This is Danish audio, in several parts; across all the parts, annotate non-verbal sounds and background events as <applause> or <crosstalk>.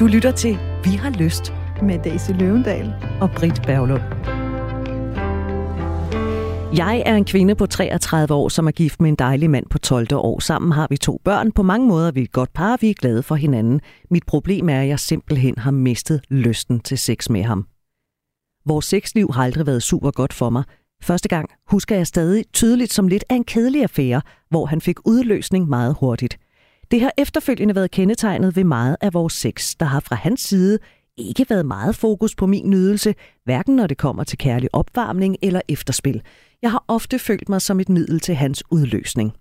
Du lytter til Vi har lyst med Daisy Løvendal og Britt Berglund. Jeg er en kvinde på 33 år, som er gift med en dejlig mand på 12. år. Sammen har vi to børn. På mange måder er vi et godt par, vi er glade for hinanden. Mit problem er, at jeg simpelthen har mistet lysten til sex med ham. Vores sexliv har aldrig været super godt for mig. Første gang husker jeg stadig tydeligt som lidt af en kedelig affære, hvor han fik udløsning meget hurtigt. Det har efterfølgende været kendetegnet ved meget af vores sex, der har fra hans side ikke været meget fokus på min nydelse, hverken når det kommer til kærlig opvarmning eller efterspil. Jeg har ofte følt mig som et middel til hans udløsning.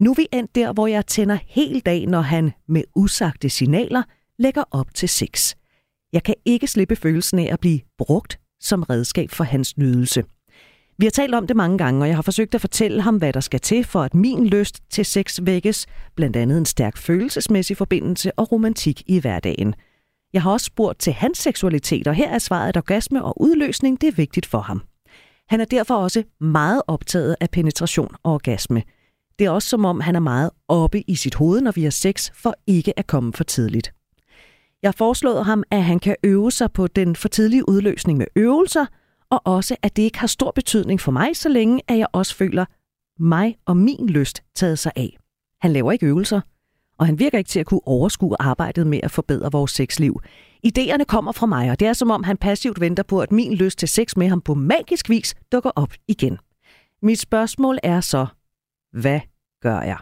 Nu er vi endt der, hvor jeg tænder helt dagen, når han med usagte signaler lægger op til sex. Jeg kan ikke slippe følelsen af at blive brugt som redskab for hans nydelse. Vi har talt om det mange gange, og jeg har forsøgt at fortælle ham, hvad der skal til for, at min lyst til sex vækkes, blandt andet en stærk følelsesmæssig forbindelse og romantik i hverdagen. Jeg har også spurgt til hans seksualitet, og her er svaret, at orgasme og udløsning det er vigtigt for ham. Han er derfor også meget optaget af penetration og orgasme. Det er også som om, han er meget oppe i sit hoved, når vi har sex, for ikke at komme for tidligt. Jeg har foreslået ham, at han kan øve sig på den for tidlige udløsning med øvelser, og også at det ikke har stor betydning for mig, så længe at jeg også føler mig og min lyst taget sig af. Han laver ikke øvelser, og han virker ikke til at kunne overskue arbejdet med at forbedre vores sexliv. Ideerne kommer fra mig, og det er som om han passivt venter på, at min lyst til sex med ham på magisk vis dukker op igen. Mit spørgsmål er så, hvad gør jeg?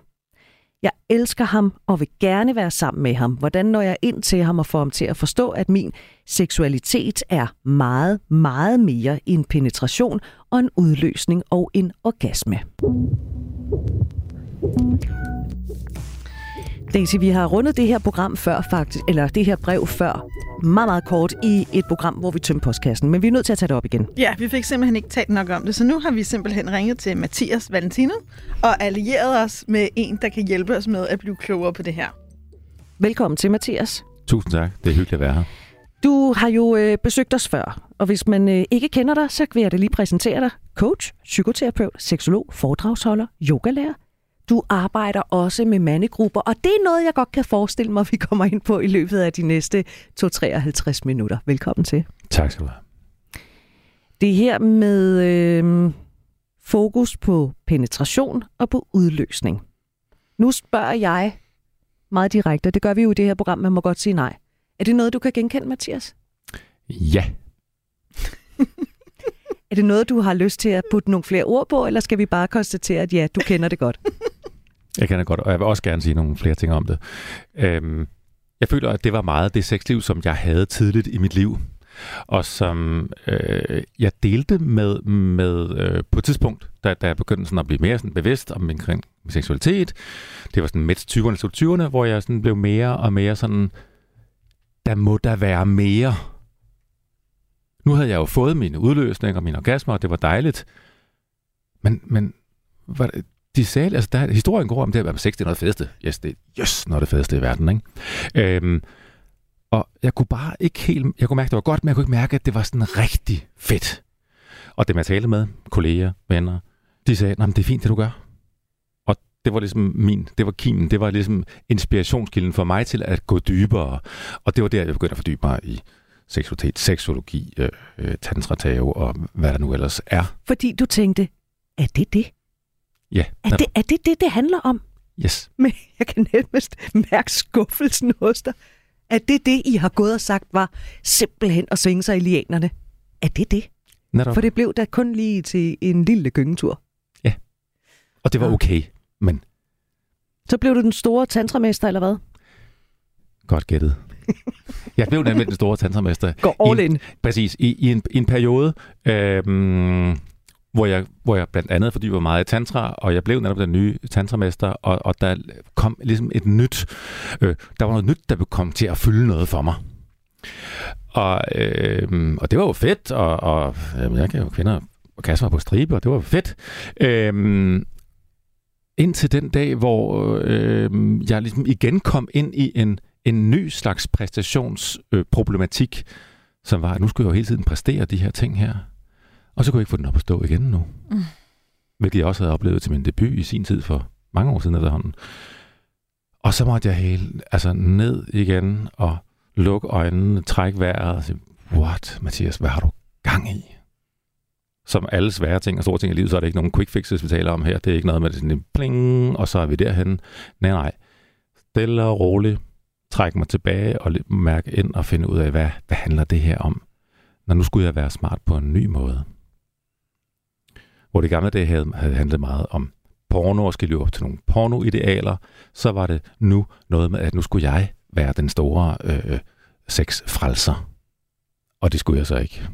Elsker ham og vil gerne være sammen med ham. Hvordan når jeg ind til ham og får ham til at forstå, at min seksualitet er meget, meget mere en penetration og en udløsning og en orgasme? Daisy, vi har rundet det her program før faktisk, eller det her brev før, meget, meget kort i et program, hvor vi tømte postkassen. Men vi er nødt til at tage det op igen. Ja, vi fik simpelthen ikke talt nok om det, så nu har vi simpelthen ringet til Mathias Valentino og allieret os med en, der kan hjælpe os med at blive klogere på det her. Velkommen til, Mathias. Tusind tak. Det er hyggeligt at være her. Du har jo øh, besøgt os før, og hvis man øh, ikke kender dig, så vil jeg da lige præsentere dig. Coach, psykoterapeut, seksolog, foredragsholder, yogalærer, du arbejder også med mandegrupper, og det er noget, jeg godt kan forestille mig, <laughs> vi kommer ind på i løbet af de næste 2-53 minutter. Velkommen til. Tak skal du have. Det her med øh, fokus på penetration og på udløsning. Nu spørger jeg meget direkte, og det gør vi jo i det her program, man må godt sige nej. Er det noget, du kan genkende, Mathias? Ja. <laughs> er det noget, du har lyst til at putte nogle flere ord på, eller skal vi bare konstatere, at ja, du kender det godt? <laughs> Jeg kender godt, og jeg vil også gerne sige nogle flere ting om det. Øhm, jeg føler, at det var meget det sexliv, som jeg havde tidligt i mit liv, og som øh, jeg delte med, med øh, på et tidspunkt, da, da jeg begyndte sådan at blive mere sådan bevidst om min, min seksualitet. Det var sådan midt 20'erne, slut 20'erne, hvor jeg sådan blev mere og mere sådan, der må der være mere. Nu havde jeg jo fået mine udløsninger og mine orgasmer, og det var dejligt. Men, men var det, de sagde, altså der, historien går om det at være sex, det er noget fedeste. Yes, det er yes, noget det fedeste i verden, ikke? Øhm, og jeg kunne bare ikke helt, jeg kunne mærke, det var godt, men jeg kunne ikke mærke, at det var sådan rigtig fedt. Og det, man talte med, kolleger, venner, de sagde, nej, det er fint, det du gør. Og det var ligesom min, det var kimen, det var ligesom inspirationskilden for mig til at gå dybere. Og det var der, jeg begyndte at fordybe mig i seksualitet, seksologi, øh, øh, tantra, tao og hvad der nu ellers er. Fordi du tænkte, er det det? Ja. Er det, er det det, det handler om? Yes. Men jeg kan nærmest mærke skuffelsen hos dig. Er det det, I har gået og sagt var simpelthen at svinge sig i lianerne? Er det det? Netop. For det blev da kun lige til en lille gyngetur. Ja. Og det var okay, men... Så blev du den store tantramester, eller hvad? Godt gættet. Jeg blev nemlig den store tantramester. Gå all in. Præcis. I, i, en, i en periode, øh, hvor jeg, hvor jeg blandt andet fordi jeg var meget i tantra, og jeg blev netop den nye tantramester, og, og der kom ligesom et nyt, øh, der var noget nyt, der kom til at fylde noget for mig. Og, øh, og det var jo fedt, og, og øh, jeg kan jo kvinder og kaste mig på stribe, og det var fedt. Øh, indtil den dag, hvor øh, jeg ligesom igen kom ind i en, en ny slags præstationsproblematik, øh, som var, at nu skulle jeg jo hele tiden præstere de her ting her. Og så kunne jeg ikke få den op at stå igen nu. Mm. Hvilket jeg også havde oplevet til min debut i sin tid for mange år siden efterhånden. Og så måtte jeg hele, altså ned igen og lukke øjnene, trække vejret og sige, what, Mathias, hvad har du gang i? Som alle svære ting og store ting i livet, så er det ikke nogen quick fixes, vi taler om her. Det er ikke noget med det sådan en pling, og så er vi derhen. Nej, nej. Stille og roligt. Trække mig tilbage og mærke ind og finde ud af, hvad, hvad handler det her om? Når nu skulle jeg være smart på en ny måde. Hvor det gamle dag havde, havde handlet meget om porno og skal leve op til nogle pornoidealer, så var det nu noget med, at nu skulle jeg være den store øh, sexfrelser. Og det skulle jeg så ikke.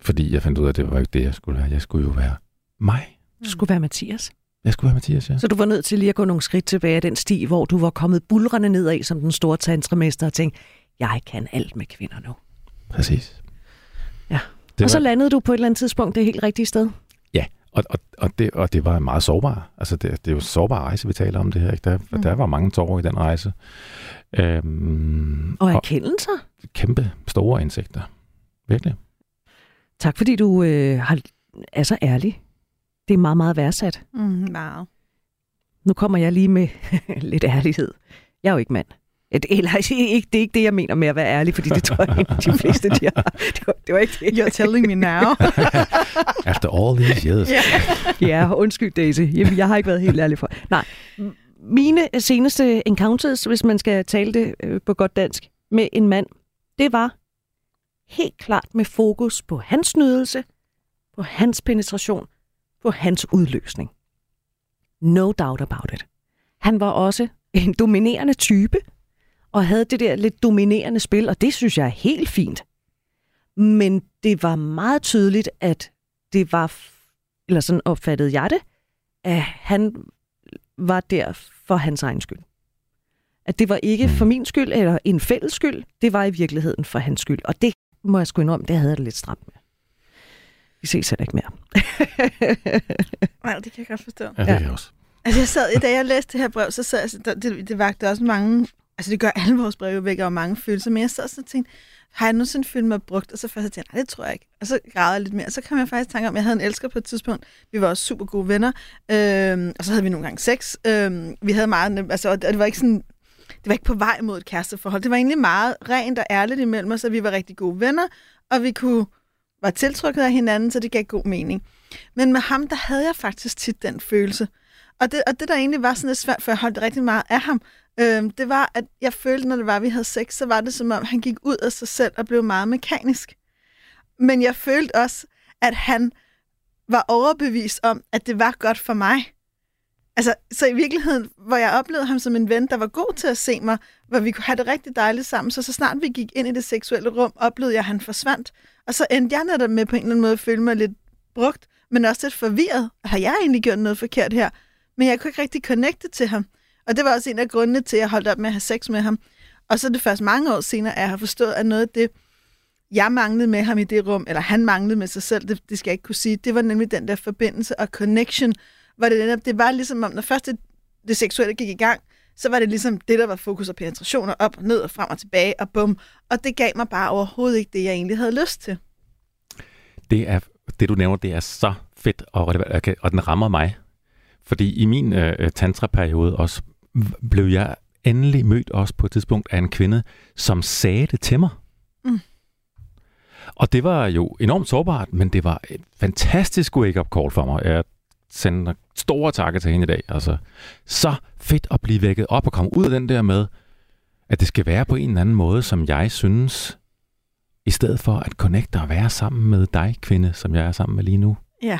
Fordi jeg fandt ud af, at det var ikke det, jeg skulle være. Jeg skulle jo være mig. Du skulle være Mathias. Jeg skulle være Mathias, ja. Så du var nødt til lige at gå nogle skridt tilbage af den sti, hvor du var kommet bulrende nedad som den store tantramester og tænkte, jeg kan alt med kvinder nu. Præcis. Ja. Det og så var- landede du på et eller andet tidspunkt det helt rigtige sted. Ja, og, og, og, det, og det var meget sårbar. Altså, det, det er jo en sårbar rejse, vi taler om det her. Ikke? Der, mm. der var mange tårer i den rejse. Øhm, Og erkendelser. kæmpe store indsigter. Virkelig. Tak fordi du øh, har, er så ærlig. Det er meget, meget værdsat. Mm, meget. Nu kommer jeg lige med <laughs> lidt ærlighed. Jeg er jo ikke mand. Et- Eller <laughs> ikke, det er ikke det, jeg mener med at være ærlig, fordi det tror jeg, de fleste de har. <laughs> Det var, det var ikke det. You're telling me now. <laughs> After all these years. Ja. Ja, undskyld Daisy. Jamen, jeg har ikke været helt ærlig for. Nej, mine seneste encounters, hvis man skal tale det øh, på godt dansk, med en mand, det var helt klart med fokus på hans nydelse, på hans penetration, på hans udløsning. No doubt about it. Han var også en dominerende type, og havde det der lidt dominerende spil, og det synes jeg er helt fint. Men det var meget tydeligt, at det var, eller sådan opfattede jeg det, at han var der for hans egen skyld. At det var ikke for min skyld eller en fælles skyld, det var i virkeligheden for hans skyld. Og det må jeg sgu indrømme, det havde jeg det lidt stramt med. Vi ses heller ikke mere. <laughs> Nej, det kan jeg godt forstå. Ja, det kan jeg også. Altså, jeg sad, da jeg læste det her brev, så sad jeg, det, det vagte også mange, altså det gør alle vores breve væk og mange følelser, men jeg sad sådan og tænkte, har jeg nogensinde følt mig brugt? Og så først tænkte jeg, nej, det tror jeg ikke. Og så græder jeg lidt mere. Og så kom jeg faktisk i tanke om, at jeg havde en elsker på et tidspunkt. Vi var også super gode venner. Øhm, og så havde vi nogle gange sex. Øhm, vi havde meget, altså, og det var ikke sådan, det var ikke på vej mod et kæresteforhold. Det var egentlig meget rent og ærligt imellem os, og vi var rigtig gode venner, og vi kunne var tiltrykket af hinanden, så det gav god mening. Men med ham, der havde jeg faktisk tit den følelse. Og det, og det der egentlig var sådan lidt svært, for jeg holdt rigtig meget af ham, øhm, det var, at jeg følte, når det var, vi havde sex, så var det som om, han gik ud af sig selv og blev meget mekanisk. Men jeg følte også, at han var overbevist om, at det var godt for mig. Altså, så i virkeligheden, hvor jeg oplevede ham som en ven, der var god til at se mig, hvor vi kunne have det rigtig dejligt sammen, så så snart vi gik ind i det seksuelle rum, oplevede jeg, at han forsvandt. Og så endte jeg netop med på en eller anden måde at føle mig lidt brugt, men også lidt forvirret. Har jeg egentlig gjort noget forkert her? Men jeg kunne ikke rigtig connecte til ham. Og det var også en af grundene til, at jeg holdt op med at have sex med ham. Og så er det først mange år senere, at jeg har forstået, at noget af det, jeg manglede med ham i det rum, eller han manglede med sig selv, det, det skal jeg ikke kunne sige, det var nemlig den der forbindelse og connection, hvor det netop, det var ligesom om, når først det, det seksuelle gik i gang, så var det ligesom det, der var fokus og penetration, og op og ned og frem og tilbage, og bum. Og det gav mig bare overhovedet ikke det, jeg egentlig havde lyst til. Det, er, det du nævner, det er så fedt, og, og den rammer mig. Fordi i min øh, øh tantra-periode også, blev jeg endelig mødt også på et tidspunkt af en kvinde, som sagde det til mig. Mm. Og det var jo enormt sårbart, men det var et fantastisk wake-up call for mig. Jeg sender store takke til hende i dag. Altså, så fedt at blive vækket op og komme ud af den der med, at det skal være på en eller anden måde, som jeg synes, i stedet for at connecte og være sammen med dig, kvinde, som jeg er sammen med lige nu. Ja.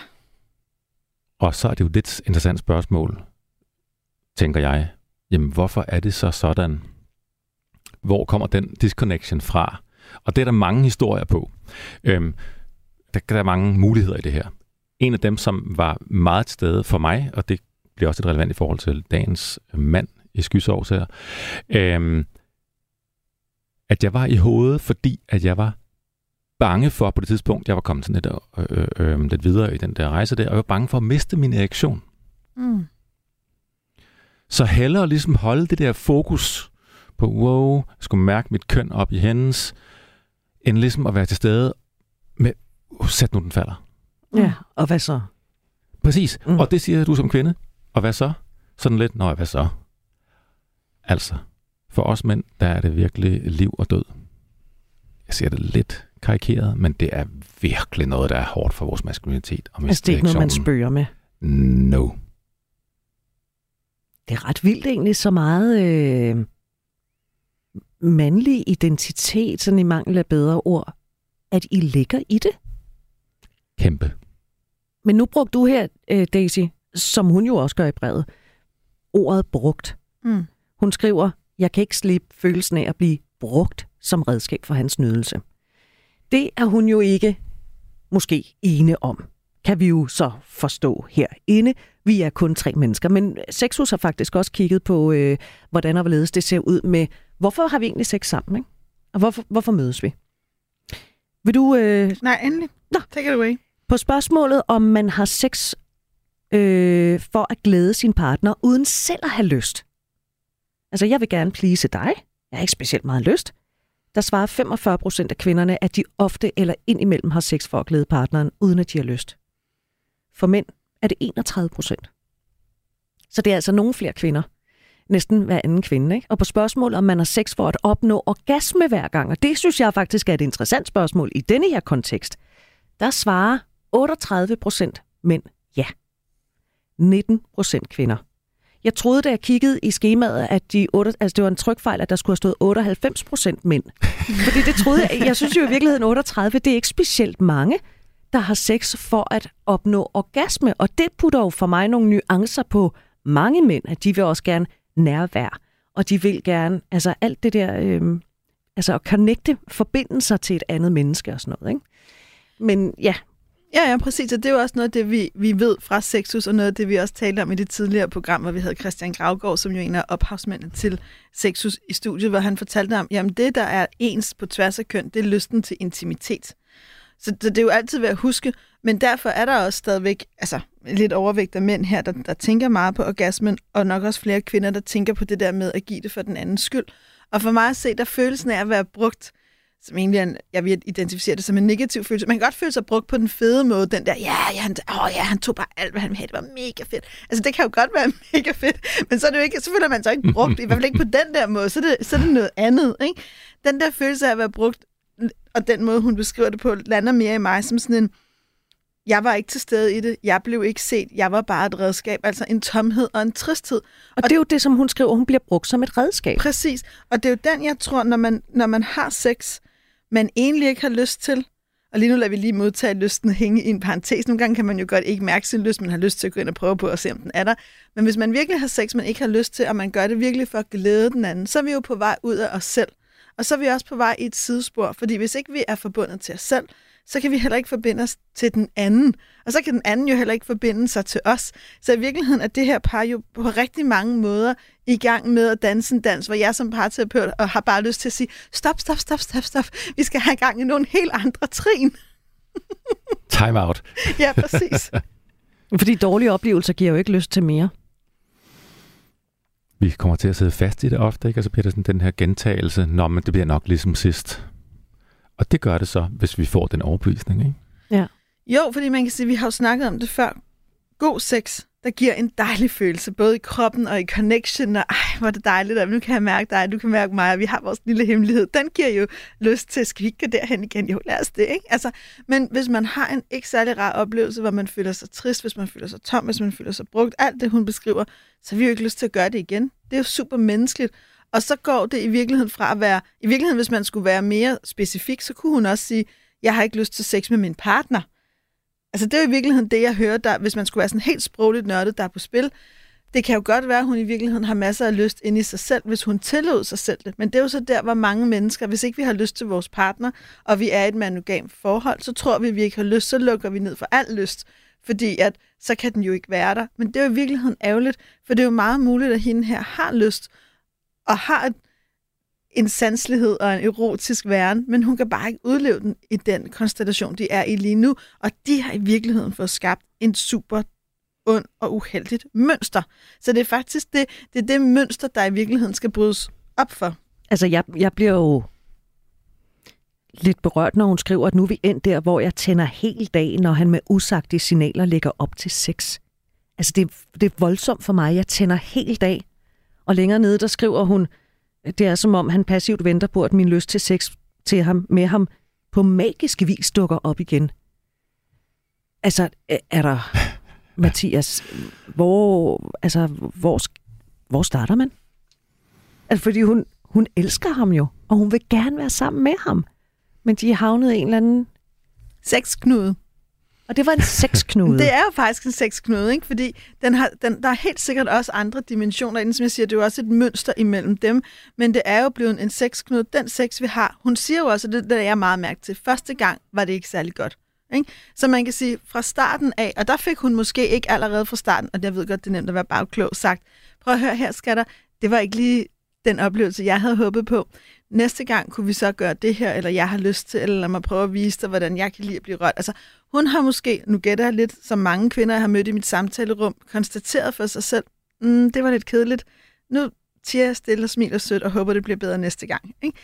Og så er det jo lidt interessant spørgsmål, tænker jeg. Jamen, hvorfor er det så sådan? Hvor kommer den disconnection fra? Og det er der mange historier på. Øhm, der, der er mange muligheder i det her. En af dem, som var meget til stede for mig, og det bliver også et relevant i forhold til dagens mand i skysovs her, øhm, at jeg var i hovedet, fordi at jeg var bange for på det tidspunkt, jeg var kommet sådan lidt, øh, øh, øh lidt videre i den der rejse der, og jeg var bange for at miste min erektion. Mm. Så hellere ligesom holde det der fokus på, wow, jeg skulle mærke mit køn op i hendes, end ligesom at være til stede med, sæt nu den falder. Ja, og hvad så? Præcis. Mm. Mm. Og det siger du som kvinde. Og hvad så? Sådan lidt, nå, hvad så? Altså, for os mænd, der er det virkelig liv og død. Jeg ser det lidt karikeret, men det er virkelig noget, der er hårdt for vores maskulinitet. Og Altså, det er ikke noget, man spørger med. No. Det er ret vildt egentlig, så meget øh, mandlig identitet, sådan i mangel af bedre ord, at I ligger i det. Kæmpe. Men nu brugte du her, øh, Daisy, som hun jo også gør i brevet, ordet brugt. Mm. Hun skriver, jeg kan ikke slippe følelsen af at blive brugt som redskab for hans nydelse. Det er hun jo ikke måske ene om, kan vi jo så forstå herinde. Vi er kun tre mennesker, men Sexus har faktisk også kigget på, øh, hvordan og hvorledes det ser ud med, hvorfor har vi egentlig sex sammen, ikke? og hvorfor, hvorfor mødes vi? Vil du øh, Nej, endelig. Nå. Take it away. på spørgsmålet, om man har sex øh, for at glæde sin partner, uden selv at have lyst. Altså, jeg vil gerne please dig. Jeg har ikke specielt meget lyst. Der svarer 45 procent af kvinderne, at de ofte eller indimellem har sex for at glæde partneren, uden at de har lyst. For mænd er det 31 procent. Så det er altså nogle flere kvinder. Næsten hver anden kvinde. Ikke? Og på spørgsmålet, om man har sex for at opnå orgasme hver gang, og det synes jeg faktisk er et interessant spørgsmål i denne her kontekst, der svarer 38 procent mænd ja. 19 procent kvinder. Jeg troede, da jeg kiggede i skemaet, at de 8, altså det var en trykfejl, at der skulle have stået 98 procent mænd. Fordi det troede jeg, jeg synes jo i virkeligheden 38, det er ikke specielt mange, der har sex for at opnå orgasme. Og det putter jo for mig nogle nuancer på mange mænd, at de vil også gerne nærvær. Og de vil gerne, altså alt det der, øh, altså at connecte, forbinde sig til et andet menneske og sådan noget. Ikke? Men ja, Ja, ja, præcis. Og det er jo også noget af det, vi, vi ved fra Sexus, og noget af det, vi også talte om i det tidligere program, hvor vi havde Christian Gravgaard, som jo er en af ophavsmændene til Sexus i studiet, hvor han fortalte om, jamen det, der er ens på tværs af køn, det er lysten til intimitet. Så, så det er jo altid ved at huske, men derfor er der også stadigvæk altså, lidt overvægt af mænd her, der, der tænker meget på orgasmen, og nok også flere kvinder, der tænker på det der med at give det for den andens skyld. Og for mig at se, der følelsen af at være brugt, som egentlig er, en, jeg vil identificere det som en negativ følelse. Man kan godt føle sig brugt på den fede måde, den der, ja, ja, han, åh, ja, han tog bare alt, hvad han ville have, det var mega fedt. Altså, det kan jo godt være <laughs> mega fedt, men så, er det jo ikke, så føler man sig ikke brugt, i hvert fald ikke på den der måde, så er det, så er det noget andet, ikke? Den der følelse af at være brugt, og den måde, hun beskriver det på, lander mere i mig som sådan en, jeg var ikke til stede i det, jeg blev ikke set, jeg var bare et redskab, altså en tomhed og en tristhed. og det er jo det, som hun skriver, hun bliver brugt som et redskab. Præcis. Og det er jo den, jeg tror, når man, når man har sex, man egentlig ikke har lyst til, og lige nu lader vi lige modtage lysten hænge i en parentes. Nogle gange kan man jo godt ikke mærke sin lyst, men har lyst til at gå ind og prøve på at se, om den er der. Men hvis man virkelig har sex, man ikke har lyst til, og man gør det virkelig for at glæde den anden, så er vi jo på vej ud af os selv. Og så er vi også på vej i et sidespor, fordi hvis ikke vi er forbundet til os selv, så kan vi heller ikke forbinde os til den anden. Og så kan den anden jo heller ikke forbinde sig til os. Så i virkeligheden er det her par jo på rigtig mange måder i gang med at danse en dans, hvor jeg som parterapeut og har bare lyst til at sige, stop, stop, stop, stop, stop. Vi skal have gang i nogle helt andre trin. Time out. ja, præcis. <laughs> Fordi dårlige oplevelser giver jo ikke lyst til mere. Vi kommer til at sidde fast i det ofte, ikke? Altså Petersen, den her gentagelse, Nå, men det bliver nok ligesom sidst. Og det gør det så, hvis vi får den overbevisning, ikke? Jo, fordi man kan sige, at vi har jo snakket om det før. God sex, der giver en dejlig følelse, både i kroppen og i connection, og ej, hvor er det dejligt, og nu kan jeg mærke dig, du kan mærke mig, og vi har vores lille hemmelighed. Den giver jo lyst til, skal vi ikke gå derhen igen? Jo, lad os det, ikke? Altså, men hvis man har en ikke særlig rar oplevelse, hvor man føler sig trist, hvis man føler sig tom, hvis man føler sig brugt, alt det, hun beskriver, så har vi jo ikke lyst til at gøre det igen. Det er jo super menneskeligt. Og så går det i virkeligheden fra at være, i virkeligheden, hvis man skulle være mere specifik, så kunne hun også sige, jeg har ikke lyst til sex med min partner. Altså det er jo i virkeligheden det, jeg hører, der, hvis man skulle være sådan helt sprogligt nørdet, der er på spil. Det kan jo godt være, at hun i virkeligheden har masser af lyst ind i sig selv, hvis hun tillod sig selv det. Men det er jo så der, hvor mange mennesker, hvis ikke vi har lyst til vores partner, og vi er i et monogamt forhold, så tror vi, at vi ikke har lyst, så lukker vi ned for al lyst. Fordi at, så kan den jo ikke være der. Men det er jo i virkeligheden ærgerligt, for det er jo meget muligt, at hende her har lyst, og har et, en sanslighed og en erotisk væren, men hun kan bare ikke udleve den i den konstellation, de er i lige nu. Og de har i virkeligheden fået skabt en super ond og uheldigt mønster. Så det er faktisk det, det, er det mønster, der i virkeligheden skal brydes op for. Altså, jeg, jeg bliver jo lidt berørt, når hun skriver, at nu er vi endt der, hvor jeg tænder hele dagen, når han med usagte signaler lægger op til sex. Altså, det, det er voldsomt for mig. Jeg tænder hele dag. Og længere nede, der skriver hun, det er som om han passivt venter på, at min lyst til sex til ham, med ham på magisk vis dukker op igen. Altså, er der, <laughs> Mathias, hvor, altså, hvor, hvor starter man? Altså, fordi hun, hun elsker ham jo, og hun vil gerne være sammen med ham. Men de er havnet i en eller anden... Sexknude. Og det var en sexknude. <laughs> det er jo faktisk en sexknude, ikke? fordi den har, den, der er helt sikkert også andre dimensioner inden, som jeg siger, det er jo også et mønster imellem dem, men det er jo blevet en sexknude. Den sex, vi har, hun siger jo også, og det, det er jeg meget mærke til, første gang var det ikke særlig godt. Ikke? Så man kan sige, fra starten af, og der fik hun måske ikke allerede fra starten, og jeg ved godt, det er nemt at være bagklog, sagt, prøv at høre her, skatter, det var ikke lige den oplevelse, jeg havde håbet på. Næste gang kunne vi så gøre det her, eller jeg har lyst til, eller lad mig prøve at vise dig, hvordan jeg kan lide at blive rørt. Altså, hun har måske, nu gætter jeg lidt, som mange kvinder, jeg har mødt i mit samtalerum, konstateret for sig selv, mm, det var lidt kedeligt. Nu siger jeg stille og smiler sødt og håber, det bliver bedre næste gang. Ikke?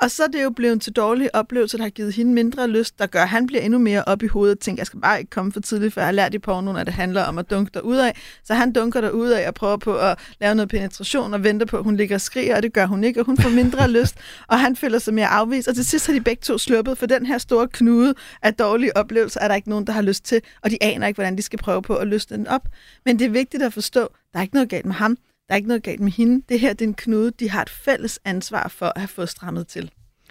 Og så er det jo blevet til dårlige oplevelser, der har givet hende mindre lyst, der gør, at han bliver endnu mere op i hovedet og tænker, jeg skal bare ikke komme for tidligt, for jeg har lært i pornoen, at det handler om at dunke dig ud af. Så han dunker der ud af og prøver på at lave noget penetration og venter på, at hun ligger og skriger, og det gør hun ikke, og hun får mindre <laughs> lyst, og han føler sig mere afvist. Og til sidst har de begge to sluppet for den her store knude af dårlige oplevelser, er der ikke nogen, der har lyst til, og de aner ikke, hvordan de skal prøve på at løsne den op. Men det er vigtigt at forstå, der er ikke noget galt med ham, der er ikke noget galt med hende. Det her det er en knude, de har et fælles ansvar for at have fået strammet til.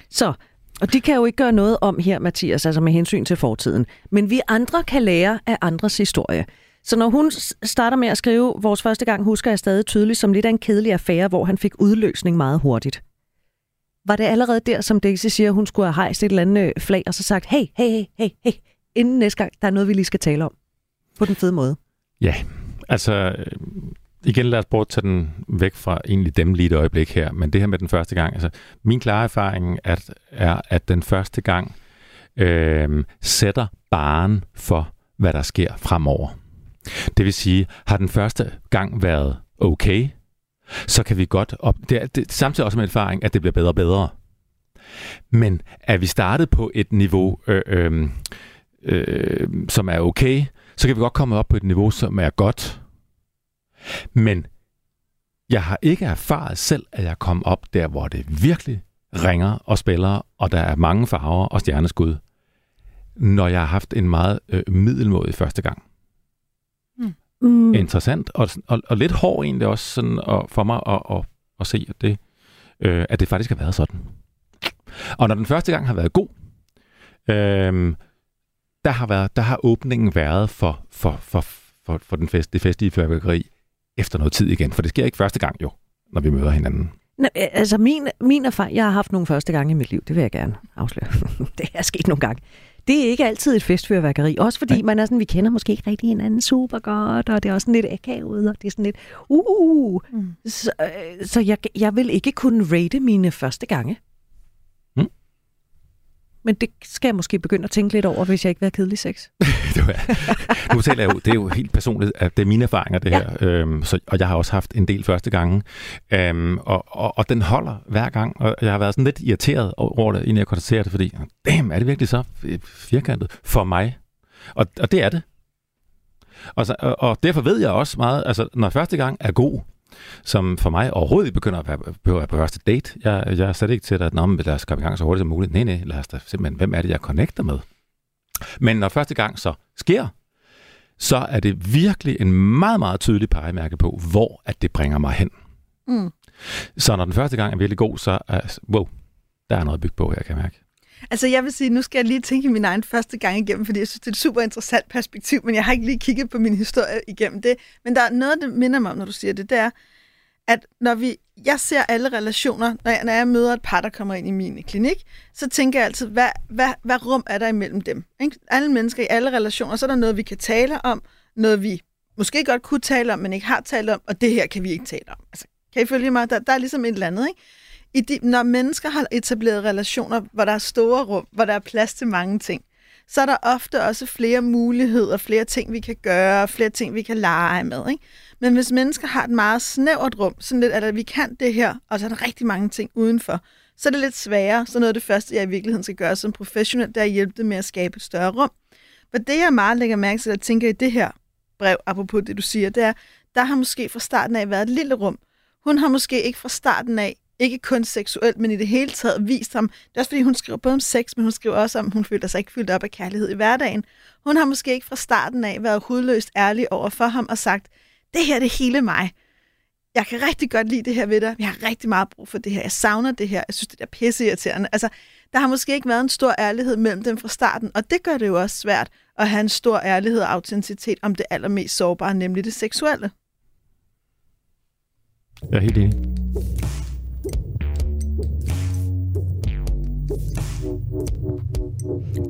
Så, og de kan jo ikke gøre noget om her, Mathias, altså med hensyn til fortiden. Men vi andre kan lære af andres historie. Så når hun starter med at skrive, vores første gang husker jeg stadig tydeligt som lidt af en kedelig affære, hvor han fik udløsning meget hurtigt. Var det allerede der, som Daisy siger, hun skulle have hejst et eller andet øh, flag og så sagt, hey, hey, hey, hey, hey, inden næste gang, der er noget, vi lige skal tale om. På den fede måde. Ja, altså igen lad os prøve at tage den væk fra egentlig dem lige et øjeblik her, men det her med den første gang, altså min klare erfaring at, er, at den første gang øh, sætter baren for, hvad der sker fremover. Det vil sige, har den første gang været okay, så kan vi godt op... Det er, det, samtidig også med erfaring, at det bliver bedre og bedre. Men er vi startet på et niveau, øh, øh, øh, som er okay, så kan vi godt komme op på et niveau, som er godt, men jeg har ikke erfaret selv, at jeg kom op der, hvor det virkelig ringer og spiller, og der er mange farver og stjerneskud, når jeg har haft en meget øh, middelmådig første gang. Mm. mm. Interessant, og, og, og lidt hård egentlig også sådan, og for mig at, at, at se, at det, øh, at det faktisk har været sådan. Og når den første gang har været god, øh, der har, været, der har åbningen været for, for, for, for, for den fest, det festlige fyrværkeri efter noget tid igen, for det sker ikke første gang jo, når vi møder hinanden. Nå, altså min, min erfaring, jeg har haft nogle første gange i mit liv, det vil jeg gerne afsløre. <laughs> det er sket nogle gange. Det er ikke altid et festfyrværkeri, også fordi Nej. man er sådan, vi kender måske ikke rigtig hinanden super godt, og det er også sådan lidt akavet, og det er sådan lidt, uh, mm. så, øh, så jeg, jeg vil ikke kunne rate mine første gange. Men det skal jeg måske begynde at tænke lidt over, hvis jeg ikke vil have kedelig sex. <laughs> det er, nu taler jeg jo, det er jo helt personligt, at det er mine erfaringer, det ja. her. Øhm, så, og jeg har også haft en del første gange. Øhm, og, og, og den holder hver gang. Og jeg har været sådan lidt irriteret over det, inden jeg konstaterer det, fordi, damn, er det virkelig så firkantet for mig? Og, og det er det. Og, så, og, og derfor ved jeg også meget, altså når første gang er god, som for mig overhovedet ikke begynder at være, at være på første date. Jeg, jeg er slet ikke til, at Nå, men lad os komme i gang så hurtigt som muligt. Nej, nej, lad os da simpelthen, hvem er det, jeg connecter med? Men når første gang så sker, så er det virkelig en meget, meget tydelig pejemærke på, hvor at det bringer mig hen. Mm. Så når den første gang er virkelig god, så er, wow, der er noget at bygge på, jeg kan mærke. Altså jeg vil sige, nu skal jeg lige tænke min egen første gang igennem, fordi jeg synes, det er et super interessant perspektiv, men jeg har ikke lige kigget på min historie igennem det. Men der er noget, der minder mig om, når du siger det, det er, at når vi, jeg ser alle relationer, når jeg, når jeg møder et par, der kommer ind i min klinik, så tænker jeg altid, hvad, hvad, hvad rum er der imellem dem? Ikke? Alle mennesker i alle relationer, så er der noget, vi kan tale om, noget vi måske godt kunne tale om, men ikke har talt om, og det her kan vi ikke tale om. Altså, kan I følge mig? Der, der er ligesom et eller andet, ikke? I de, når mennesker har etableret relationer, hvor der er store rum, hvor der er plads til mange ting, så er der ofte også flere muligheder, flere ting, vi kan gøre, flere ting, vi kan lege med. Ikke? Men hvis mennesker har et meget snævert rum, sådan lidt, at vi kan det her, og så er der rigtig mange ting udenfor, så er det lidt sværere. Så noget af det første, jeg i virkeligheden skal gøre som professionel, det er at hjælpe dem med at skabe et større rum. For det, jeg meget lægger mærke til, at tænker i det her brev, apropos det, du siger, det er, der har måske fra starten af været et lille rum, Hun har måske ikke fra starten af, ikke kun seksuelt, men i det hele taget vist ham. Det er også fordi, hun skriver både om sex, men hun skriver også om, at hun føler sig ikke fyldt op af kærlighed i hverdagen. Hun har måske ikke fra starten af været hudløst ærlig over for ham og sagt, det her det er hele mig. Jeg kan rigtig godt lide det her ved dig. Jeg har rigtig meget brug for det her. Jeg savner det her. Jeg synes, det er pisseirriterende. Altså, der har måske ikke været en stor ærlighed mellem dem fra starten, og det gør det jo også svært at have en stor ærlighed og autenticitet om det allermest sårbare, nemlig det seksuelle. Jeg er helt enig.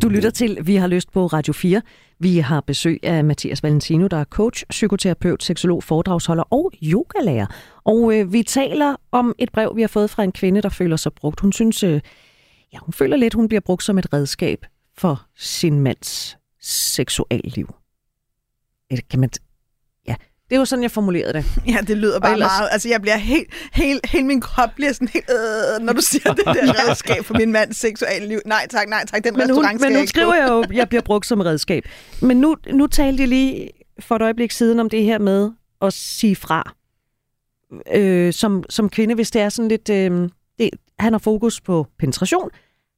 Du lytter til Vi har lyst på Radio 4. Vi har besøg af Mathias Valentino, der er coach, psykoterapeut, seksolog, foredragsholder og yogalærer. Og øh, vi taler om et brev, vi har fået fra en kvinde, der føler sig brugt. Hun synes, øh, ja, hun føler lidt, hun bliver brugt som et redskab for sin mands seksualliv. Kan man, det er jo sådan, jeg formulerede det. Ja, det lyder bare ellers... meget. Altså, jeg bliver helt, helt, helt min krop bliver sådan helt, øh, når du siger det der <laughs> redskab for min mands seksuelle liv. Nej tak, nej tak, den men restaurant hun, skal Men nu skriver jeg jo, jeg bliver brugt som redskab. Men nu, nu talte jeg lige for et øjeblik siden om det her med at sige fra. Øh, som, som kvinde, hvis det er sådan lidt... Øh, det, han har fokus på penetration,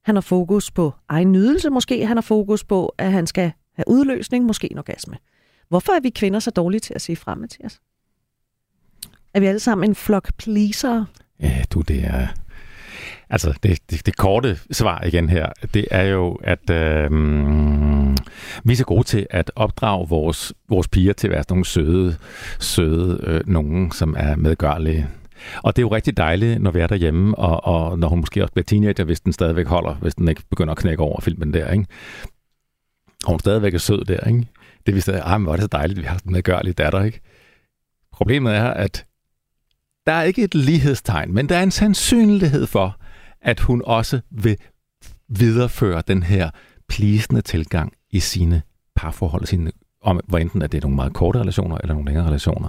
han har fokus på egen nydelse måske, han har fokus på, at han skal have udløsning, måske en orgasme. Hvorfor er vi kvinder så dårlige til at sige frem, Mathias? Er vi alle sammen en flok pleaser? Ja, du, det er... Altså, det, det, det korte svar igen her, det er jo, at øh, vi er så gode til at opdrage vores, vores piger til at være sådan nogle søde, søde øh, nogen, som er medgørlige. Og det er jo rigtig dejligt, når vi er derhjemme, og, og når hun måske også bliver teenager, hvis den stadigvæk holder, hvis den ikke begynder at knække over filmen der, ikke? Og hun stadigvæk er sød der, ikke? Det vi stadig, ah, men var det så dejligt, at vi har sådan en medgørlig datter, ikke? Problemet er, at der er ikke et lighedstegn, men der er en sandsynlighed for, at hun også vil videreføre den her plisende tilgang i sine parforhold, sine, om, hvor enten at det er nogle meget korte relationer eller nogle længere relationer,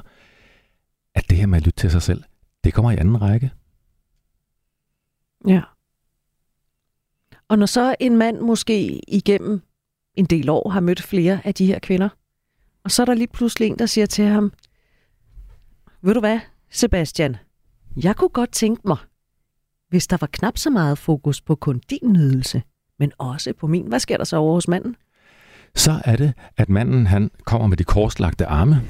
at det her med at lytte til sig selv, det kommer i anden række. Ja. Og når så en mand måske igennem en del år har mødt flere af de her kvinder. Og så er der lige pludselig en, der siger til ham, ved du hvad, Sebastian, jeg kunne godt tænke mig, hvis der var knap så meget fokus på kun din nydelse, men også på min. Hvad sker der så over hos manden? Så er det, at manden han kommer med de korslagte arme.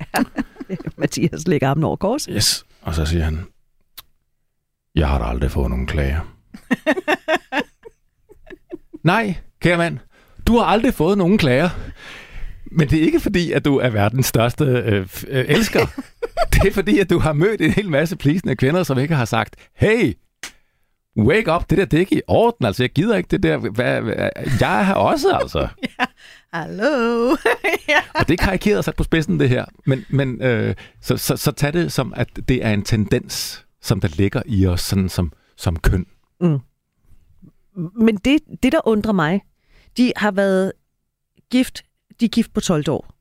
Ja, <laughs> Mathias lægger armen over kors. Yes, og så siger han, jeg har da aldrig fået nogen klager. <laughs> Nej, kære mand, du har aldrig fået nogen klager. Men det er ikke fordi, at du er verdens største øh, øh, elsker. <laughs> det er fordi, at du har mødt en hel masse plisende kvinder, som ikke har sagt, hey, wake up, det der, det er ikke i orden. Altså, jeg gider ikke det der. Hvad, hvad, jeg er her også, <laughs> altså. ja, hallo. <laughs> ja. Og det er karikeret sat på spidsen, det her. Men, men øh, så, så, så tag det som, at det er en tendens, som der ligger i os, sådan som, som køn. Mm. Men det, det, der undrer mig, de har været gift, de er gift på 12 år.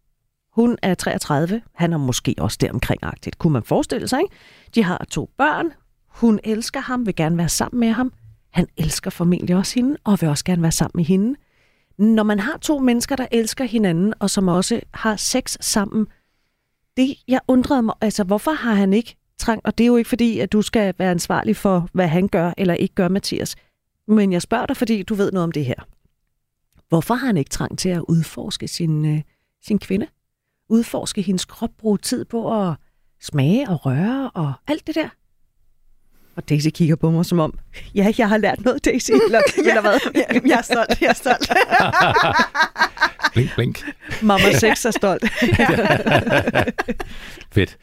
Hun er 33, han er måske også deromkring-agtigt, kunne man forestille sig. Ikke? De har to børn, hun elsker ham, vil gerne være sammen med ham. Han elsker formentlig også hende, og vil også gerne være sammen med hende. Når man har to mennesker, der elsker hinanden, og som også har sex sammen, det, jeg undrede mig, altså hvorfor har han ikke trang, og det er jo ikke fordi, at du skal være ansvarlig for, hvad han gør eller ikke gør, Mathias. Men jeg spørger dig, fordi du ved noget om det her. Hvorfor har han ikke trang til at udforske sin, øh, sin kvinde? Udforske hendes krop, bruge tid på at smage og røre og alt det der? Og Daisy kigger på mig som om, ja, jeg har lært noget, Daisy. <laughs> Eller, ja, eller hvad? Ja, jeg er stolt, jeg er stolt. <laughs> blink, blink. Mamma <laughs> 6 er stolt. Fedt.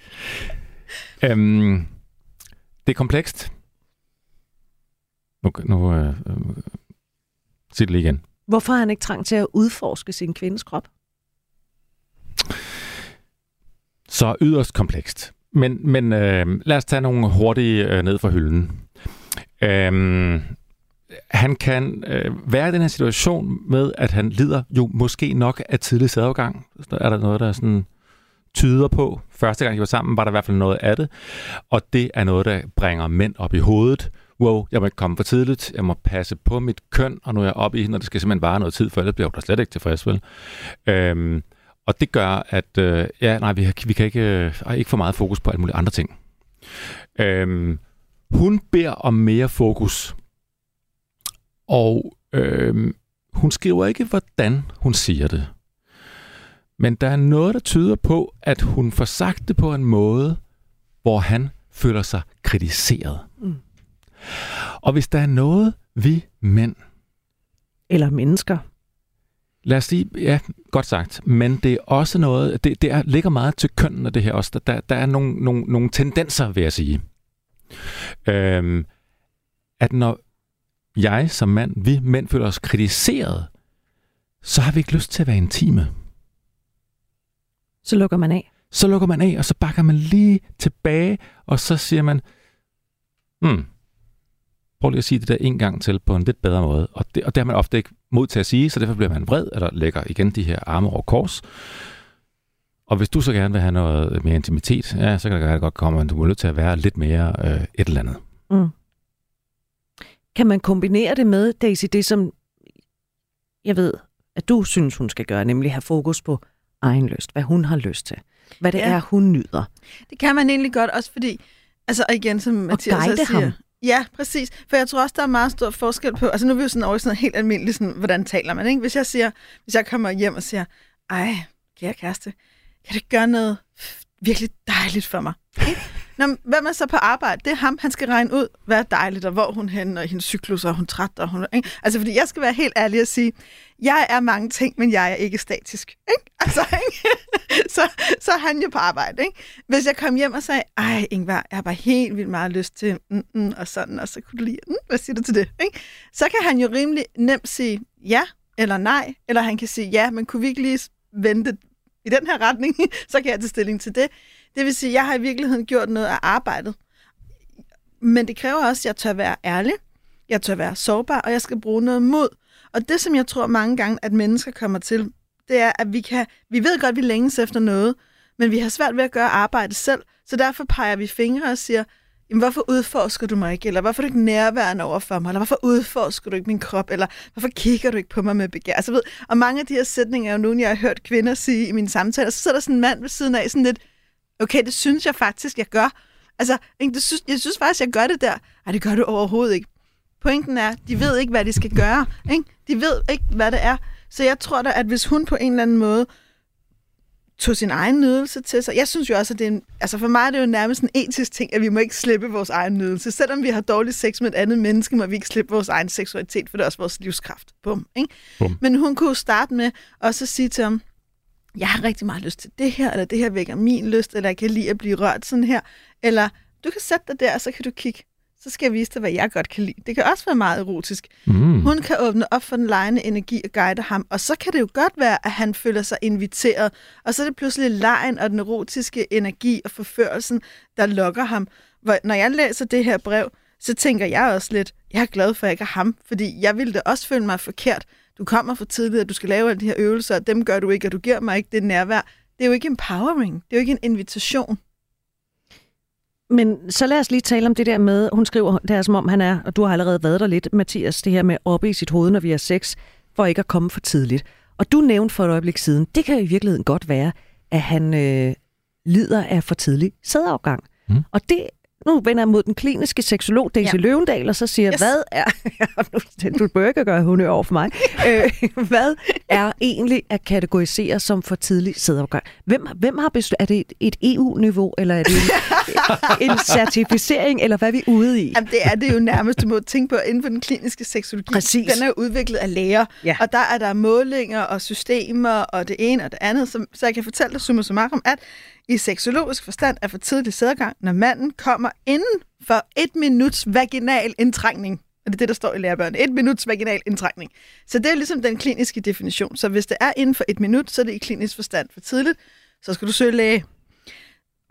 Øhm, det er komplekst. Nu, nu øh, øh, sig det lige igen. Hvorfor har han ikke trang til at udforske sin kvindes krop? Så yderst komplekst. Men, men øh, lad os tage nogle hurtige øh, ned fra hylden. Øh, han kan øh, være i den her situation med, at han lider jo måske nok af tidlig sædafgang. Er der noget, der sådan tyder på. Første gang, de var sammen, var der i hvert fald noget af det. Og det er noget, der bringer mænd op i hovedet wow, jeg må ikke komme for tidligt, jeg må passe på mit køn, og nu er jeg oppe i, når det skal simpelthen vare noget tid, for ellers bliver jeg slet ikke tilfreds, vel? Øhm, og det gør, at øh, ja, nej, vi, vi kan ikke, øh, ikke få meget fokus på alle mulige andre ting. Øhm, hun beder om mere fokus. Og øhm, hun skriver ikke, hvordan hun siger det. Men der er noget, der tyder på, at hun får sagt det på en måde, hvor han føler sig kritiseret. Mm. Og hvis der er noget, vi mænd... Eller mennesker. Lad os sige, ja, godt sagt. Men det er også noget, det, det er, ligger meget til kønnene, det her også. Der, der er nogle, nogle, nogle tendenser, vil jeg sige. Øhm, at når jeg som mand, vi mænd føler os kritiseret, så har vi ikke lyst til at være intime. Så lukker man af. Så lukker man af, og så bakker man lige tilbage, og så siger man, hmm, prøv lige at sige det der en gang til på en lidt bedre måde. Og det, og det har man ofte ikke mod til at sige, så derfor bliver man vred, eller lægger igen de her arme over kors. Og hvis du så gerne vil have noget mere intimitet, ja, så kan det godt komme, at du er nødt til at være lidt mere øh, et eller andet. Mm. Kan man kombinere det med, Daisy, det som jeg ved, at du synes, hun skal gøre, nemlig have fokus på egen lyst, hvad hun har lyst til, hvad det ja. er, hun nyder. Det kan man egentlig godt, også fordi, altså igen, som Mathias og siger, ham. Ja, præcis. For jeg tror også, der er meget stor forskel på, altså nu er vi jo sådan over sådan helt almindeligt, sådan, hvordan taler man, ikke? Hvis jeg siger, hvis jeg kommer hjem og siger, ej, kære kæreste, kan det gøre noget virkelig dejligt for mig? Nå, hvem er så på arbejde? Det er ham, han skal regne ud, hvad er dejligt, og hvor hun hen, og hendes cyklus, og hun træt, og hun... Ikke? Altså, fordi jeg skal være helt ærlig og sige, jeg er mange ting, men jeg er ikke statisk. Ikke? Altså, ikke? <laughs> så, så er han jo på arbejde. Ikke? Hvis jeg kom hjem og sagde, ej Ingvar, jeg har bare helt vildt meget lyst til, mm, mm, og sådan, og så kunne du lide, mm, hvad siger du til det? Ikke? Så kan han jo rimelig nemt sige ja eller nej, eller han kan sige ja, men kunne vi ikke lige vente i den her retning, <laughs> så kan jeg tage stilling til det. Det vil sige, at jeg har i virkeligheden gjort noget af arbejdet. Men det kræver også, at jeg tør være ærlig, jeg tør være sårbar, og jeg skal bruge noget mod. Og det, som jeg tror mange gange, at mennesker kommer til, det er, at vi kan, vi ved godt, at vi længes efter noget, men vi har svært ved at gøre arbejdet selv, så derfor peger vi fingre og siger, jamen, hvorfor udforsker du mig ikke? Eller hvorfor er du ikke nærværende over for mig? Eller hvorfor udforsker du ikke min krop? Eller hvorfor kigger du ikke på mig med begær? Altså, ved, og mange af de her sætninger er jo nogle, jeg har hørt kvinder sige i mine samtaler. Så sidder der sådan en mand ved siden af, sådan lidt, okay, det synes jeg faktisk, jeg gør. Altså, ikke, det synes, jeg synes faktisk, jeg gør det der. Nej, det gør du overhovedet ikke. Pointen er, de ved ikke, hvad de skal gøre. Ikke? De ved ikke, hvad det er. Så jeg tror da, at hvis hun på en eller anden måde tog sin egen nydelse til sig. Jeg synes jo også, at det er en, altså for mig er det jo nærmest en etisk ting, at vi må ikke slippe vores egen nydelse. Selvom vi har dårlig sex med et andet menneske, må vi ikke slippe vores egen seksualitet, for det er også vores livskraft. Bum, ikke? Bum. Men hun kunne starte med også at sige til ham, jeg har rigtig meget lyst til det her, eller det her vækker min lyst, eller jeg kan lide at blive rørt sådan her, eller du kan sætte dig der, og så kan du kigge så skal jeg vise dig, hvad jeg godt kan lide. Det kan også være meget erotisk. Mm. Hun kan åbne op for den lejende energi og guide ham, og så kan det jo godt være, at han føler sig inviteret, og så er det pludselig lejen og den erotiske energi og forførelsen, der lokker ham. Hvor, når jeg læser det her brev, så tænker jeg også lidt, jeg er glad for, at jeg ikke er ham, fordi jeg ville da også føle mig forkert. Du kommer for tidligt, at du skal lave alle de her øvelser, og dem gør du ikke, og du giver mig ikke det nærvær. Det er jo ikke empowering. Det er jo ikke en invitation. Men så lad os lige tale om det der med, hun skriver, det er som om han er, og du har allerede været der lidt, Mathias, det her med oppe i sit hoved, når vi har sex, for ikke at komme for tidligt. Og du nævnte for et øjeblik siden, det kan i virkeligheden godt være, at han øh, lider af for tidlig sædafgang. Mm. Og det nu vender jeg mod den kliniske seksolog Daisy ja. Løvendal, og så siger, yes. hvad er... <laughs> du bør ikke gøre hunde over for mig. <laughs> øh, hvad er egentlig at kategorisere som for tidlig sædafgang? Hvem, hvem har besluttet... Er det et, et EU-niveau, eller er det en, <laughs> en certificering, eller hvad er vi ude i? Jamen, det er det jo nærmest, du må tænke på inden for den kliniske seksologi. Præcis. Den er udviklet af læger, ja. og der er der målinger og systemer og det ene og det andet, så, så jeg kan fortælle dig summa summarum, at i seksologisk forstand er for tidlig sædgang, når manden kommer inden for et minuts vaginal indtrængning. Og det er det, der står i lærebøgerne. Et minuts vaginal indtrængning. Så det er ligesom den kliniske definition. Så hvis det er inden for et minut, så er det i klinisk forstand for tidligt. Så skal du søge læge.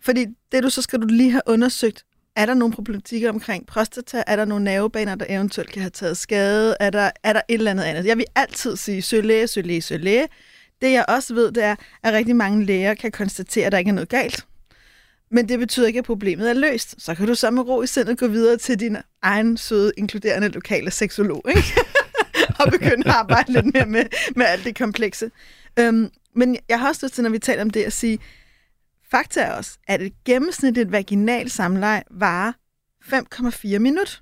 Fordi det du, så skal du lige have undersøgt, er der nogle problematikker omkring prostata? Er der nogle nervebaner, der eventuelt kan have taget skade? Er der, er der et eller andet andet? Jeg vil altid sige, søg læge, søg læge, søg læge. Det jeg også ved, det er, at rigtig mange læger kan konstatere, at der ikke er noget galt. Men det betyder ikke, at problemet er løst. Så kan du så med ro i sindet gå videre til din egen søde, inkluderende lokale seksolog, ikke? <laughs> og begynde at arbejde lidt mere med, med alt det komplekse. Øhm, men jeg har også lyst til, når vi taler om det, at sige, fakta er også, at et gennemsnitligt vaginal samleje varer 5,4 minut.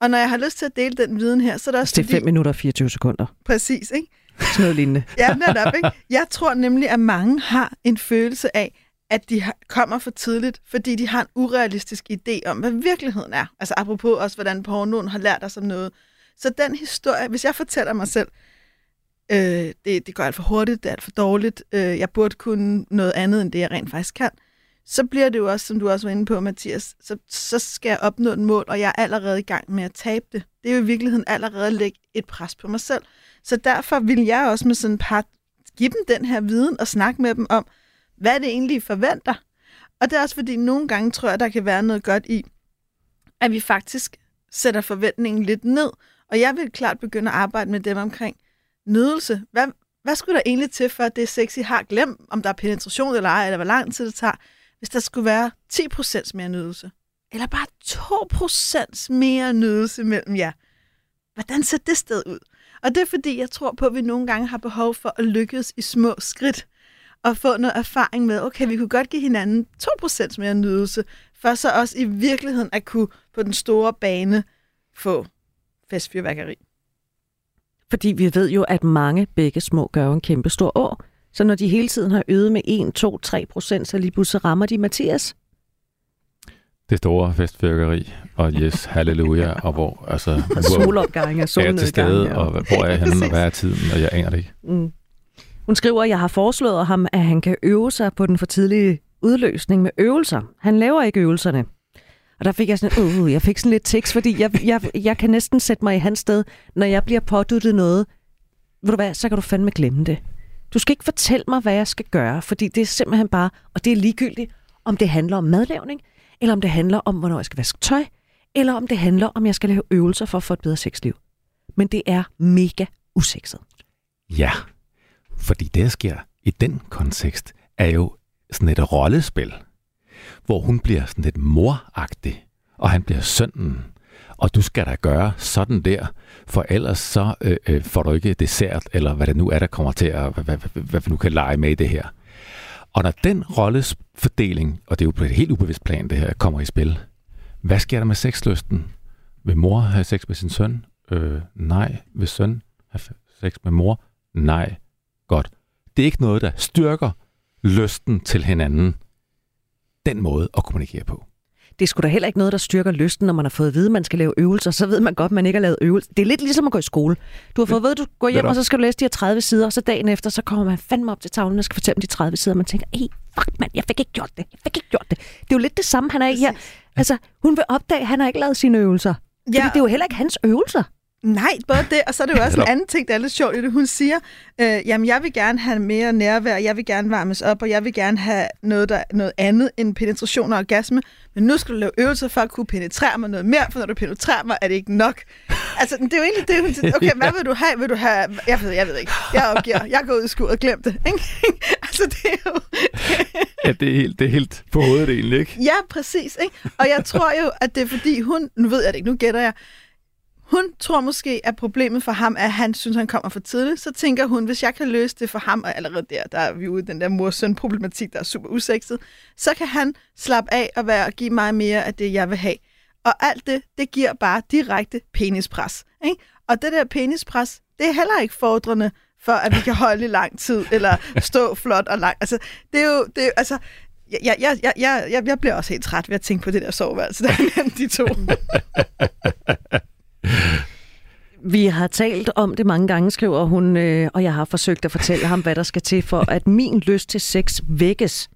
Og når jeg har lyst til at dele den viden her, så er det også det er 5 minutter og 24 sekunder. Præcis, ikke? Sådan noget lignende. <laughs> Ja, netop, ikke? Jeg tror nemlig, at mange har en følelse af, at de kommer for tidligt, fordi de har en urealistisk idé om, hvad virkeligheden er. Altså apropos også, hvordan pornoen har lært os om noget. Så den historie, hvis jeg fortæller mig selv, øh, det, det går alt for hurtigt, det er alt for dårligt, øh, jeg burde kunne noget andet, end det jeg rent faktisk kan, så bliver det jo også, som du også var inde på, Mathias, så, så skal jeg opnå et mål, og jeg er allerede i gang med at tabe det. Det er jo i virkeligheden allerede at lægge et pres på mig selv. Så derfor vil jeg også med sådan et par give dem den her viden og snakke med dem om, hvad det egentlig, forventer? Og det er også fordi, nogle gange tror jeg, der kan være noget godt i, at vi faktisk sætter forventningen lidt ned. Og jeg vil klart begynde at arbejde med dem omkring nydelse. Hvad, hvad skulle der egentlig til, for at det sexy har glemt, om der er penetration eller ej, eller hvor lang tid det tager, hvis der skulle være 10% mere nydelse? Eller bare 2% mere nydelse mellem jer? Hvordan ser det sted ud? Og det er fordi, jeg tror på, at vi nogle gange har behov for at lykkes i små skridt og få noget erfaring med, okay, vi kunne godt give hinanden 2% mere nydelse, for så også i virkeligheden at kunne på den store bane få festfyrværkeri. Fordi vi ved jo, at mange begge små gør en kæmpe stor år. Så når de hele tiden har øget med 1, 2, 3 procent, så lige pludselig rammer de Mathias. Det store festfyrkeri, og yes, halleluja, og hvor, altså, <laughs> hvor Solopgang og er jeg til stede, og hvor er jeg <laughs> henne, og hvad er tiden, og jeg aner det ikke. Mm. Hun skriver, at jeg har foreslået ham, at han kan øve sig på den for tidlige udløsning med øvelser. Han laver ikke øvelserne. Og der fik jeg sådan, uh, jeg fik sådan lidt tiks, fordi jeg, jeg, jeg kan næsten sætte mig i hans sted, når jeg bliver påduttet noget. Ved du hvad, så kan du fandme glemme det. Du skal ikke fortælle mig, hvad jeg skal gøre, fordi det er simpelthen bare, og det er ligegyldigt, om det handler om madlavning, eller om det handler om, hvornår jeg skal vaske tøj, eller om det handler om, jeg skal lave øvelser for at få et bedre sexliv. Men det er mega usekset. Ja, fordi det, der sker i den kontekst, er jo sådan et rollespil, hvor hun bliver sådan lidt moragtig, og han bliver sønnen. Og du skal da gøre sådan der, for ellers så øh, øh, får du ikke dessert, eller hvad det nu er, der kommer til at, hvad, hvad, hvad, hvad vi nu kan lege med i det her. Og når den rollesfordeling, og det er jo på et helt ubevidst plan, det her, kommer i spil, hvad sker der med sexlysten? Vil mor have sex med sin søn? Øh, nej. Vil søn have sex med mor? Nej. Godt. Det er ikke noget, der styrker lysten til hinanden. Den måde at kommunikere på. Det er sgu da heller ikke noget, der styrker lysten, når man har fået at vide, at man skal lave øvelser. Så ved man godt, at man ikke har lavet øvelser. Det er lidt ligesom at gå i skole. Du har fået at vide, at du går hjem, og så skal du læse de her 30 sider, og så dagen efter, så kommer man fandme op til tavlen og skal fortælle om de 30 sider, og man tænker, hey, fuck mand, jeg fik ikke gjort det. Jeg fik ikke gjort det. Det er jo lidt det samme, han er i her. Altså, hun vil opdage, at han har ikke lavet sine øvelser. Ja. Fordi det er jo heller ikke hans øvelser. Nej, både det, og så er det jo også en anden ting, der er lidt sjovt i det. Hun siger, øh, jamen jeg vil gerne have mere nærvær, jeg vil gerne varmes op, og jeg vil gerne have noget, der, noget andet end penetration og orgasme, men nu skal du lave øvelser for at kunne penetrere mig noget mere, for når du penetrerer mig, er det ikke nok. Altså, det er jo egentlig det, hun siger, okay, hvad <laughs> vil du have? Vil du have, jeg ved, jeg ved ikke, jeg opgiver, jeg går ud i skuret, glem det. Ikke? <laughs> altså, det er jo... <laughs> Ja, det er helt, det er helt på hovedet egentlig, ikke? Ja, præcis. Ikke? Og jeg tror jo, at det er fordi hun, nu ved jeg det ikke, nu gætter jeg, hun tror måske, at problemet for ham er, at han synes, han kommer for tidligt. Så tænker hun, hvis jeg kan løse det for ham, og allerede der, der er vi ude i den der mor-søn-problematik, der er super usekset, så kan han slappe af og være og give mig mere af det, jeg vil have. Og alt det, det giver bare direkte penispres. Ikke? Og det der penispres, det er heller ikke fordrende for, at vi kan holde i lang tid, eller stå flot og langt. Altså, det er jo, det er, jo- altså, jeg, jeg, jeg, jeg, jeg, jeg bliver også helt træt ved at tænke på det der soveværelse, der er mellem de to. <laughs> Vi har talt om det mange gange, skriver hun, øh, og jeg har forsøgt at fortælle ham, hvad der skal til for, at min lyst til sex vækkes.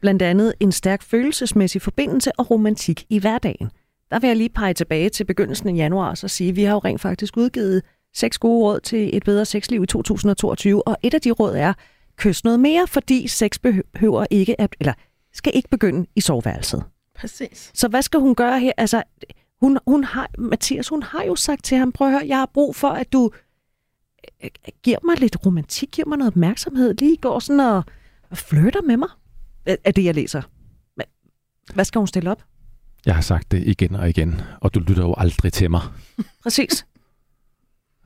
Blandt andet en stærk følelsesmæssig forbindelse og romantik i hverdagen. Der vil jeg lige pege tilbage til begyndelsen af januar og så sige, at vi har jo rent faktisk udgivet seks gode råd til et bedre sexliv i 2022, og et af de råd er, kys noget mere, fordi sex behøver ikke at, eller skal ikke begynde i soveværelset. Præcis. Så hvad skal hun gøre her? Altså, hun, hun har, Mathias, hun har jo sagt til ham, prøv at høre, jeg har brug for, at du øh, giver mig lidt romantik, giver mig noget opmærksomhed, lige går sådan og, og flytter med mig, er er det, jeg læser. Men, hvad skal hun stille op? Jeg har sagt det igen og igen, og du lytter jo aldrig til mig. <laughs> Præcis.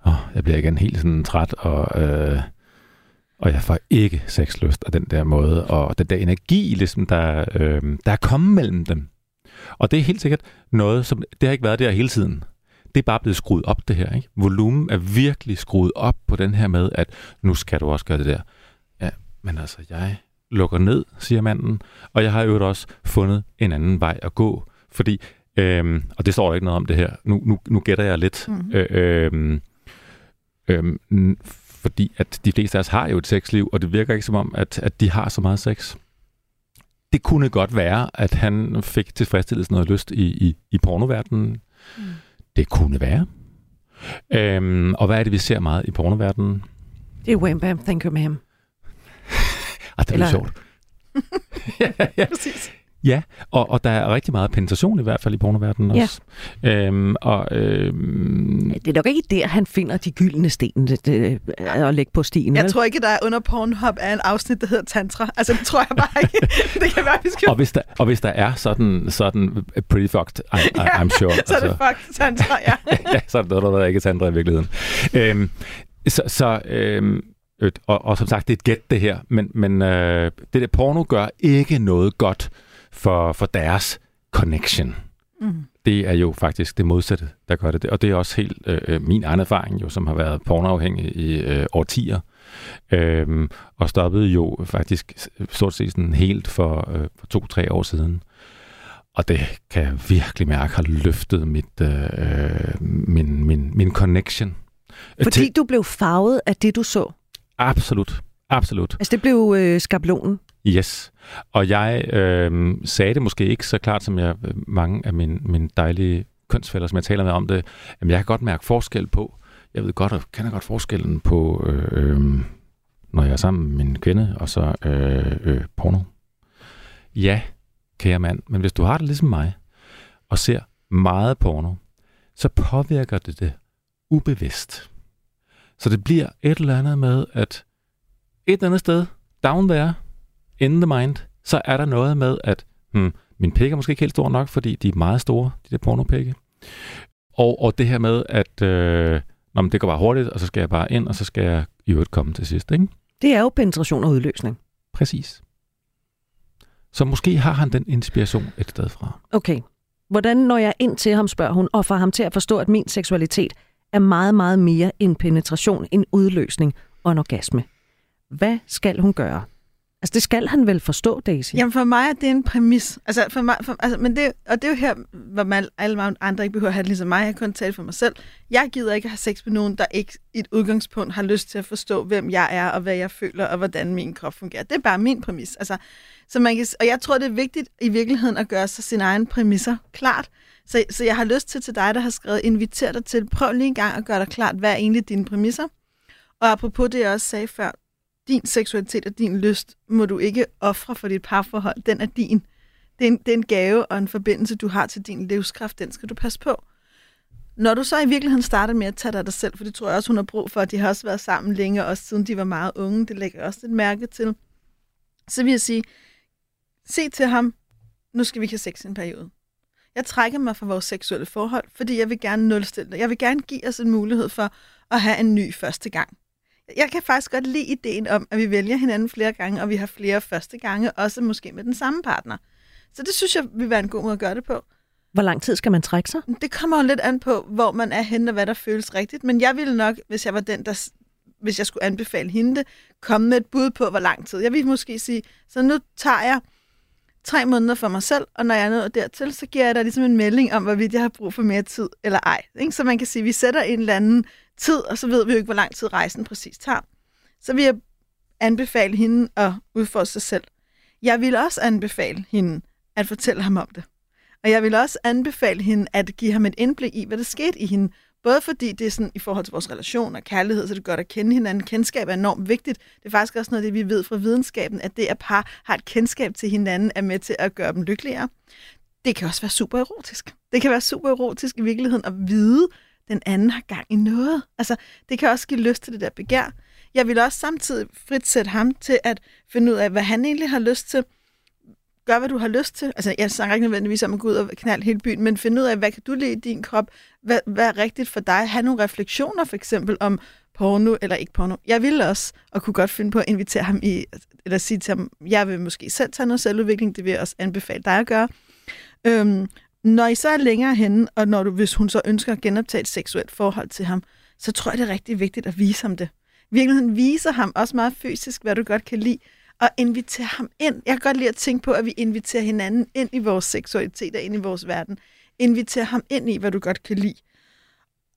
Oh, jeg bliver igen helt sådan træt og øh, Og jeg får ikke sexlyst af den der måde, og den der energi, ligesom, der, øh, der er kommet mellem dem. Og det er helt sikkert noget, som det har ikke været der hele tiden. Det er bare blevet skruet op, det her. Ikke? Volumen er virkelig skruet op på den her med, at nu skal du også gøre det der. Ja, men altså, jeg lukker ned, siger manden, og jeg har jo også fundet en anden vej at gå, fordi, øhm, og det står ikke noget om det her, nu, nu, nu gætter jeg lidt, mm. øh, øh, øh, fordi at de fleste af os har jo et sexliv, og det virker ikke som om, at, at de har så meget sex. Det kunne godt være, at han fik tilfredsstillet noget lyst i, i, i pornoverdenen. Mm. Det kunne være. Øhm, og hvad er det, vi ser meget i pornoverdenen? Det er Wham Bam, Thank You Ma'am. ah, det er Eller... sjovt. <laughs> ja, ja. Præcis. Ja, og, og der er rigtig meget penetration i hvert fald i pornoverdenen også. Ja. Øhm, og, øhm, det er nok ikke der, han finder de gyldne sten det, det, at lægge på stien. Jeg vel? tror ikke, der er under Pornhub er en afsnit, der hedder Tantra. Altså, det tror jeg bare ikke. <laughs> det kan være, vi skal... Og hvis der, og hvis der er sådan, sådan pretty fucked, I, <laughs> I, ja, I'm sure. så er det altså, fucked Tantra, ja. <laughs> ja, så er det noget, der er ikke Tantra i virkeligheden. Øhm, så, så øhm, og, og som sagt, det er et gæt det her, men, men øh, det der porno gør ikke noget godt for, for deres connection. Mm. Det er jo faktisk det modsatte, der gør det. Og det er også helt øh, øh, min egen erfaring, jo, som har været pornoafhængig i øh, årtier. Øhm, og stoppede jo faktisk stort set sådan helt for, øh, for to-tre år siden. Og det kan jeg virkelig mærke har løftet mit, øh, min, min, min connection. Fordi til... du blev farvet af det, du så? Absolut. Absolut. Altså det blev øh, skablonen? Yes. Og jeg øh, sagde det måske ikke så klart, som jeg øh, mange af mine, mine dejlige kønsfælder, som jeg taler med om det, jamen jeg kan godt mærke forskel på, jeg ved godt, og kender godt forskellen på, øh, øhm, når jeg er sammen med min kvinde, og så øh, øh, porno. Ja, kære mand, men hvis du har det ligesom mig, og ser meget porno, så påvirker det det ubevidst. Så det bliver et eller andet med, at et eller andet sted, down there, in the mind, så er der noget med, at hmm, min pæk er måske ikke helt stor nok, fordi de er meget store, de der pornopække. Og, og det her med, at øh, nå, men det går bare hurtigt, og så skal jeg bare ind, og så skal jeg i øvrigt komme til sidst. Ikke? Det er jo penetration og udløsning. Præcis. Så måske har han den inspiration et sted fra. Okay. Hvordan når jeg ind til ham, spørger hun, og får ham til at forstå, at min seksualitet er meget, meget mere en penetration, en udløsning og en orgasme. Hvad skal hun gøre? Altså, det skal han vel forstå, Daisy? Jamen, for mig er det en præmis. Altså, for mig, for, altså, men det, og det er jo her, hvor man, alle andre ikke behøver at have det ligesom mig. Jeg kan kun tale for mig selv. Jeg gider ikke have sex med nogen, der ikke i et udgangspunkt har lyst til at forstå, hvem jeg er, og hvad jeg føler, og hvordan min krop fungerer. Det er bare min præmis. Altså, så man kan, og jeg tror, det er vigtigt i virkeligheden at gøre sig sine egne præmisser klart. Så, så jeg har lyst til til dig, der har skrevet, inviter dig til, prøv lige en gang at gøre dig klart, hvad er egentlig dine præmisser. Og apropos det, jeg også sagde før, din seksualitet og din lyst må du ikke ofre for dit parforhold. Den er din. Det er, en, det er en gave og en forbindelse, du har til din livskraft. Den skal du passe på. Når du så i virkeligheden starter med at tage dig dig selv, for det tror jeg også, hun har brug for, og de har også været sammen længe, også siden de var meget unge, det lægger jeg også et mærke til, så vil jeg sige, se til ham, nu skal vi have sex i en periode. Jeg trækker mig fra vores seksuelle forhold, fordi jeg vil gerne nulstille det. Jeg vil gerne give os en mulighed for at have en ny første gang jeg kan faktisk godt lide ideen om, at vi vælger hinanden flere gange, og vi har flere første gange, også måske med den samme partner. Så det synes jeg vil være en god måde at gøre det på. Hvor lang tid skal man trække sig? Det kommer jo lidt an på, hvor man er henne, og hvad der føles rigtigt. Men jeg ville nok, hvis jeg var den, der hvis jeg skulle anbefale hende det, komme med et bud på, hvor lang tid. Jeg vil måske sige, så nu tager jeg tre måneder for mig selv, og når jeg er nået dertil, så giver jeg dig ligesom en melding om, hvorvidt jeg har brug for mere tid eller ej. Ikke? Så man kan sige, at vi sætter en eller anden tid, og så ved vi jo ikke, hvor lang tid rejsen præcis tager. Så vil jeg anbefale hende at udfordre sig selv. Jeg vil også anbefale hende at fortælle ham om det. Og jeg vil også anbefale hende at give ham et indblik i, hvad der skete i hende. Både fordi det er sådan i forhold til vores relation og kærlighed, så det gør at kende hinanden. Kendskab er enormt vigtigt. Det er faktisk også noget det, vi ved fra videnskaben, at det at par har et kendskab til hinanden, er med til at gøre dem lykkeligere. Det kan også være super erotisk. Det kan være super erotisk i virkeligheden at vide, den anden har gang i noget. Altså, det kan også give lyst til det der begær. Jeg vil også samtidig frit sætte ham til at finde ud af, hvad han egentlig har lyst til. Gør, hvad du har lyst til. Altså, jeg snakker ikke nødvendigvis om at gå ud og knalde hele byen, men finde ud af, hvad kan du lide i din krop? Hvad, hvad er rigtigt for dig? Ha' nogle refleksioner, for eksempel, om porno, eller ikke porno. Jeg ville også, og kunne godt finde på at invitere ham i, eller sige til ham, jeg vil måske selv tage noget selvudvikling, det vil jeg også anbefale dig at gøre. Øhm, når I så er længere henne, og når du, hvis hun så ønsker at genoptage et seksuelt forhold til ham, så tror jeg, det er rigtig vigtigt at vise ham det. Virkeligheden viser ham også meget fysisk, hvad du godt kan lide, og invitere ham ind. Jeg kan godt lide at tænke på, at vi inviterer hinanden ind i vores seksualitet og ind i vores verden. Inviter ham ind i, hvad du godt kan lide.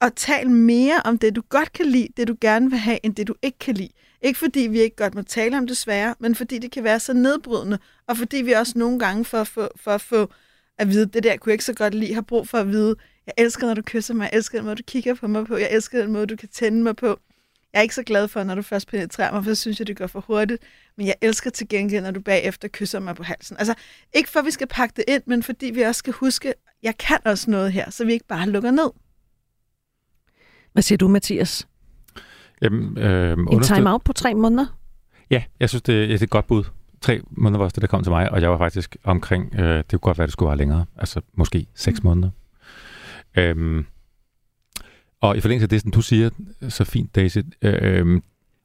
Og tal mere om det, du godt kan lide, det du gerne vil have, end det du ikke kan lide. Ikke fordi vi ikke godt må tale om det svære, men fordi det kan være så nedbrydende, og fordi vi også nogle gange for at få, for at få at vide, det der kunne jeg ikke så godt lide, har brug for at vide, jeg elsker, når du kysser mig, jeg elsker den måde, du kigger på mig på, jeg elsker den måde, du kan tænde mig på. Jeg er ikke så glad for, når du først penetrerer mig, for så synes jeg, det går for hurtigt. Men jeg elsker til gengæld, når du bagefter kysser mig på halsen. Altså, ikke for, at vi skal pakke det ind, men fordi vi også skal huske, jeg kan også noget her, så vi ikke bare lukker ned. Hvad siger du, Mathias? Jamen, øh, En time-out på tre måneder? Ja, jeg synes, det er et godt bud. Tre måneder var det, der kom til mig, og jeg var faktisk omkring, øh, det kunne godt være, det skulle være længere, altså måske seks mm. måneder. Øhm, og i forlængelse af det, som du siger så fint, Daisy, øh,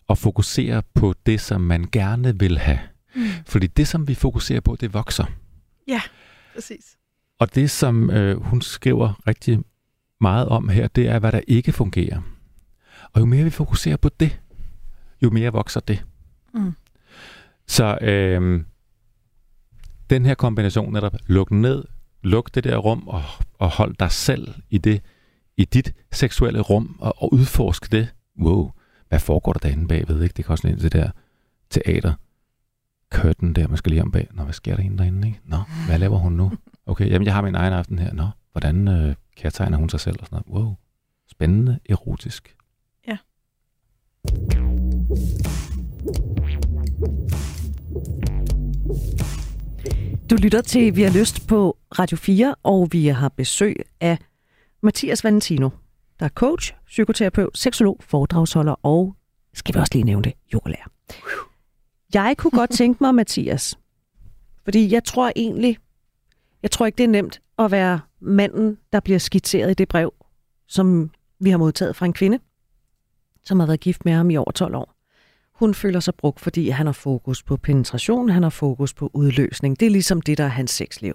at fokusere på det, som man gerne vil have. Mm. Fordi det, som vi fokuserer på, det vokser. Ja, præcis. Og det, som øh, hun skriver rigtig meget om her, det er, hvad der ikke fungerer. Og jo mere vi fokuserer på det, jo mere vokser det. Mm. Så øh, den her kombination netop, luk ned, luk det der rum og, og hold dig selv i det, i dit seksuelle rum og, og udforsk det. Wow, hvad foregår der derinde bagved? Ikke? Det kan også det der teater curtain der, man skal lige om bag. Nå, hvad sker der inde derinde? Ikke? Nå, hvad laver hun nu? Okay, jamen jeg har min egen aften her. Nå, hvordan øh, kærtegner hun sig selv? Og sådan noget. Wow, spændende, erotisk. Ja. Du lytter til Vi har lyst på Radio 4, og vi har besøg af Mathias Valentino, der er coach, psykoterapeut, seksolog, foredragsholder og, skal vi også lige nævne det, yogalærer. Jeg kunne godt <laughs> tænke mig, Mathias, fordi jeg tror egentlig, jeg tror ikke, det er nemt at være manden, der bliver skitseret i det brev, som vi har modtaget fra en kvinde, som har været gift med ham i over 12 år. Hun føler sig brugt, fordi han har fokus på penetration, han har fokus på udløsning. Det er ligesom det, der er hans sexliv.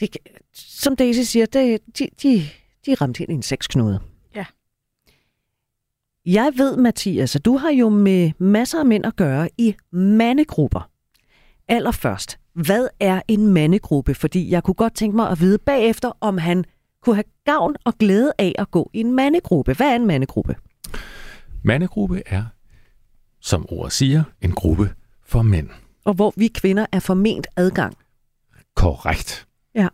Det, som Daisy siger, det, de, de, de er ramt ind i en sexknude. Ja. Jeg ved, Mathias, at du har jo med masser af mænd at gøre i mandegrupper. Allerførst, hvad er en mandegruppe? Fordi jeg kunne godt tænke mig at vide bagefter, om han kunne have gavn og glæde af at gå i en mandegruppe. Hvad er en mandegruppe? Mandegruppe er, som ordet siger, en gruppe for mænd. Og hvor vi kvinder er forment adgang. Korrekt. Ja.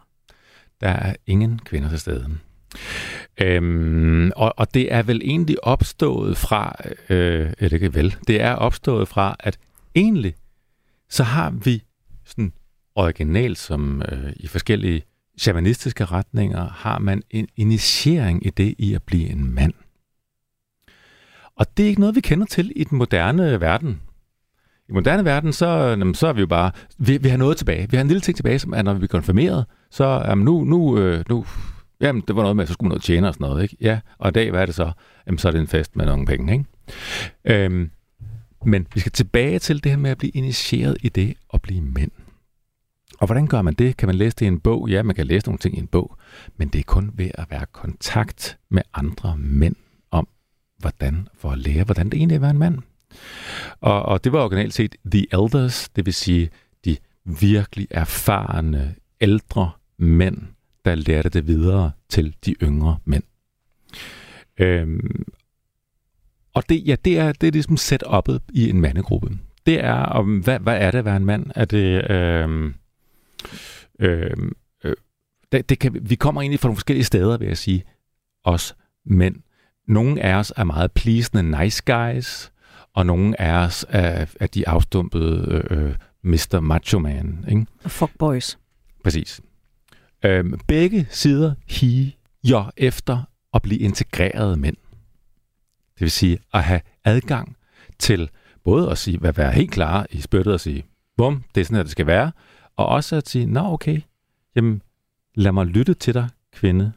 Der er ingen kvinder til stede. Øhm, og, og det er vel egentlig opstået fra, øh, eller ikke vel, det er opstået fra, at egentlig så har vi sådan originalt, som øh, i forskellige shamanistiske retninger, har man en initiering i det i at blive en mand. Og det er ikke noget, vi kender til i den moderne verden. I moderne verden, så, jamen, så er vi jo bare, vi, vi har noget tilbage. Vi har en lille ting tilbage, som er, når vi er konfirmeret, så jamen, nu, nu, øh, nu, jamen, det var noget med, at så skulle man noget tjene og sådan noget, ikke? Ja, og i dag, hvad er det så? Jamen, så er det en fest med nogle penge, ikke? Øhm, men vi skal tilbage til det her med at blive initieret i det at blive mænd. Og hvordan gør man det? Kan man læse det i en bog? Ja, man kan læse nogle ting i en bog, men det er kun ved at være i kontakt med andre mænd hvordan, for at lære, hvordan det egentlig er at være en mand. Og, og det var originalt set The Elders, det vil sige de virkelig erfarne, ældre mænd, der lærte det videre til de yngre mænd. Øhm, og det, ja, det er, det er ligesom setup'et i en mandegruppe. Det er, om, hvad, hvad er det at være en mand? Er det... Øhm, øhm, øh, det, det kan, vi kommer egentlig fra nogle forskellige steder, vil jeg sige, os mænd. Nogle af os er meget pleasende nice guys, og nogle af os er, er de afstumpede øh, Mr. Macho Man. Ikke? Fuck boys. Præcis. Øhm, begge sider higer efter at blive integrerede mænd. Det vil sige at have adgang til både at sige, hvad være helt klar i spyttet og sige, bum, det er sådan det skal være, og også at sige, nå okay, jamen lad mig lytte til dig, kvinde.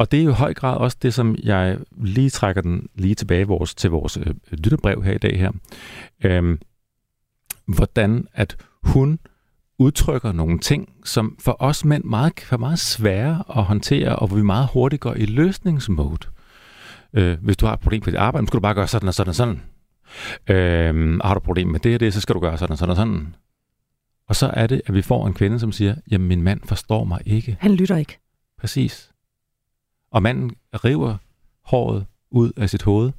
Og det er jo i høj grad også det, som jeg lige trækker den lige tilbage vores, til vores øh, lytterbrev her i dag her. Øhm, hvordan at hun udtrykker nogle ting, som for os mænd meget, kan være meget svære at håndtere, og hvor vi meget hurtigt går i løsningsmode. Øh, hvis du har et problem på dit arbejde, så skal du bare gøre sådan og sådan og sådan. Øh, har du et problem med det og det, så skal du gøre sådan og sådan og sådan. Og så er det, at vi får en kvinde, som siger, jamen min mand forstår mig ikke. Han lytter ikke. Præcis. Og manden river håret ud af sit hoved.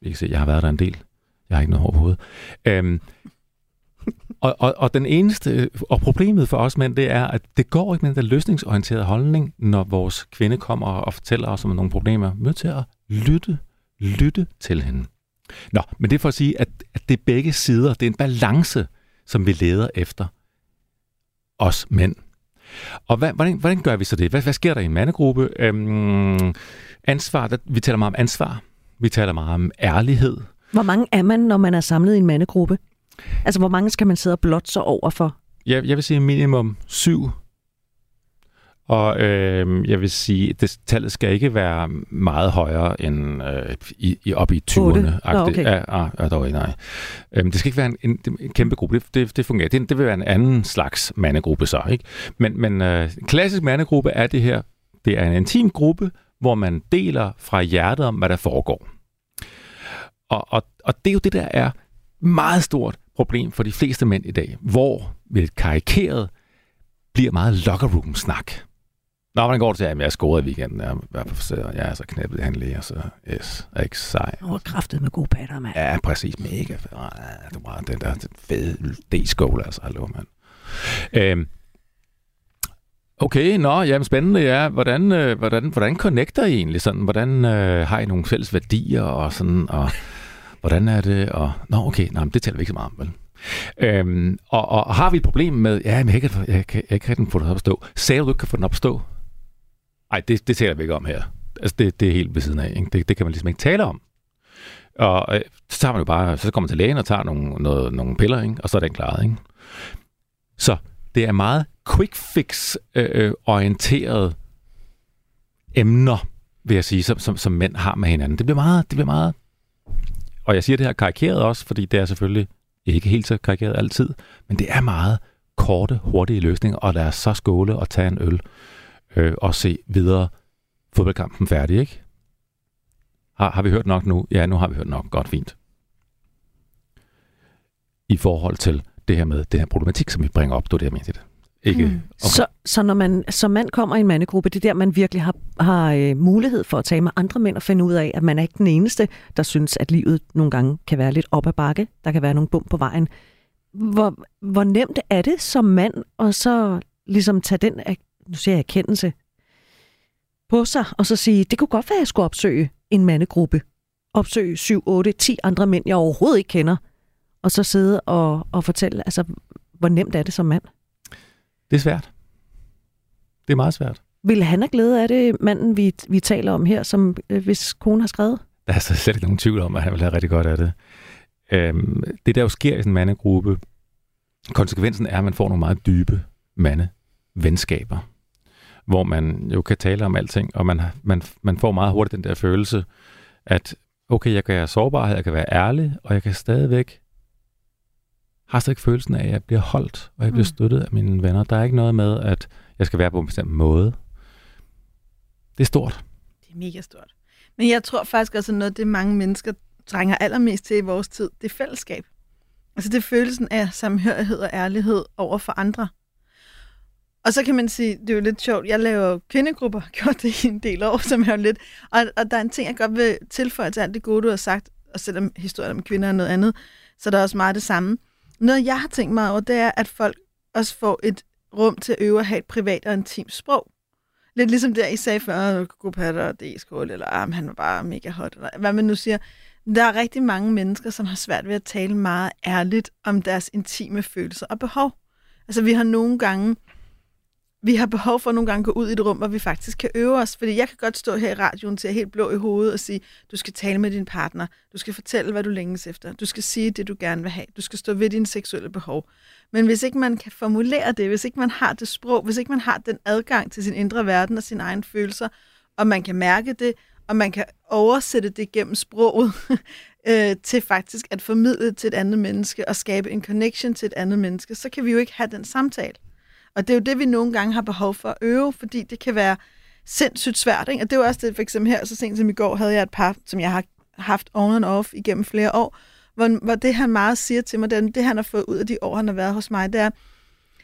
Vi kan se, jeg har været der en del. Jeg har ikke noget hår på hovedet. Øhm, <laughs> og, og, og den eneste, og problemet for os mænd, det er, at det går ikke med den løsningsorienterede holdning, når vores kvinde kommer og fortæller os om nogle problemer. Vi er til at lytte, lytte til hende. Nå, men det er for at sige, at, at det er begge sider. Det er en balance, som vi leder efter. Os mænd. Og hvad, hvordan, hvordan gør vi så det? Hvad, hvad sker der i en mandegruppe? Øhm, ansvar, der, vi taler meget om ansvar. Vi taler meget om ærlighed. Hvor mange er man, når man er samlet i en mandegruppe? Altså, hvor mange skal man sidde og blot sig over for? Jeg, jeg vil sige minimum syv. Og øh, jeg vil sige, at det, tallet skal ikke være meget højere end øh, i, i, op i 20'erne. Nå, okay. Ja, ah, ah, dog, nej. Øhm, det skal ikke være en, en, en kæmpe gruppe. Det, det, det fungerer. Det, det vil være en anden slags mandegruppe så. Ikke? Men, men øh, klassisk mandegruppe er det her. Det er en intim gruppe, hvor man deler fra hjertet om, hvad der foregår. Og, og, og det er jo det, der er meget stort problem for de fleste mænd i dag, hvor ved karikeret bliver meget locker room snak. Nå, hvordan går det til, at jeg scoret i weekenden? Jeg er, på jeg er så knæppet i handlæger, så yes, er ikke sej. Åh, kraftet med gode patter, mand. Ja, præcis. Mega fed. Du var den der fede D-skål, altså. Hallo, mand. Øhm, Okay, nå, jamen spændende, ja. Hvordan, øh, hvordan, hvordan connecter I egentlig sådan? Hvordan øh, har I nogle fælles værdier og sådan, og hvordan er det? Og, nå, okay, nej, men det taler vi ikke så meget om, vel? Øhm, og, og, har vi et problem med, ja, men jeg kan, jeg kan, jeg kan rigtig få det op at stå. Sagde du, du ikke kan få den op at stå? Ej, det, det taler vi ikke om her. Altså, det, det er helt ved siden af. Ikke? Det, det kan man ligesom ikke tale om. Og øh, så tager man jo bare, så kommer man til lægen og tager nogle, noget, nogle piller, ikke? og så er den klaret. Ikke? Så det er meget quick fix øh, øh, orienteret emner, vil jeg sige, som, som, som mænd har med hinanden. Det bliver meget, det bliver meget, og jeg siger det her karikeret også, fordi det er selvfølgelig ikke helt så karikeret altid, men det er meget korte, hurtige løsninger, og der er så skåle og tage en øl øh, og se videre fodboldkampen færdig, ikke? Har, har vi hørt nok nu? Ja, nu har vi hørt nok. Godt, fint. I forhold til det her med det her problematik, som vi bringer op, det er det, jeg mente. Ikke? Mm. Okay. Så, så når man som mand kommer i en mandegruppe, det er der, man virkelig har, har øh, mulighed for at tale med andre mænd og finde ud af, at man er ikke den eneste, der synes, at livet nogle gange kan være lidt op ad bakke. Der kan være nogle bump på vejen. Hvor, hvor nemt er det som mand at så ligesom tage den, nu siger jeg erkendelse, på sig, og så sige, det kunne godt være, at jeg skulle opsøge en mandegruppe. Opsøge 7, 8, 10 andre mænd, jeg overhovedet ikke kender. Og så sidde og, og fortælle, altså, hvor nemt er det som mand? Det er svært. Det er meget svært. Vil han have glæde af det, manden, vi, vi taler om her, som øh, hvis kone har skrevet? Der er så slet ikke nogen tvivl om, at han vil have rigtig godt af det. Øhm, det, der jo sker i sådan en mandegruppe, konsekvensen er, at man får nogle meget dybe mandevenskaber, hvor man jo kan tale om alting, og man, man, man får meget hurtigt den der følelse, at okay, jeg kan være sårbar, jeg kan være ærlig, og jeg kan stadigvæk har stadig følelsen af, at jeg bliver holdt, og jeg bliver mm. støttet af mine venner. Der er ikke noget med, at jeg skal være på en bestemt måde. Det er stort. Det er mega stort. Men jeg tror faktisk også, at noget det mange mennesker trænger allermest til i vores tid, det er fællesskab. Altså det er følelsen af samhørighed og ærlighed over for andre. Og så kan man sige, det er jo lidt sjovt, jeg laver kvindegrupper, <laughs> gjort det i en del år, som er jo lidt, og, og der er en ting, jeg godt vil tilføje til alt det gode, du har sagt, og selvom historien om kvinder er noget andet, så er der også meget det samme. Noget, jeg har tænkt mig over, det er, at folk også får et rum til at øve at have et privat og intimt sprog. Lidt ligesom der, I sagde før, god patter og det skål, eller ah, han var bare mega hot, eller hvad man nu siger. Der er rigtig mange mennesker, som har svært ved at tale meget ærligt om deres intime følelser og behov. Altså, vi har nogle gange vi har behov for nogle gange at gå ud i et rum, hvor vi faktisk kan øve os. Fordi jeg kan godt stå her i radioen til helt blå i hovedet og sige, du skal tale med din partner, du skal fortælle, hvad du længes efter, du skal sige det, du gerne vil have, du skal stå ved dine seksuelle behov. Men hvis ikke man kan formulere det, hvis ikke man har det sprog, hvis ikke man har den adgang til sin indre verden og sine egne følelser, og man kan mærke det, og man kan oversætte det gennem sproget <laughs> øh, til faktisk at formidle det til et andet menneske og skabe en connection til et andet menneske, så kan vi jo ikke have den samtale. Og det er jo det, vi nogle gange har behov for at øve, fordi det kan være sindssygt svært. Ikke? Og det er jo også det, for eksempel her, så sent som i går, havde jeg et par, som jeg har haft on and off igennem flere år, hvor, hvor det han meget siger til mig, det, det han har fået ud af de år, han har været hos mig, det er,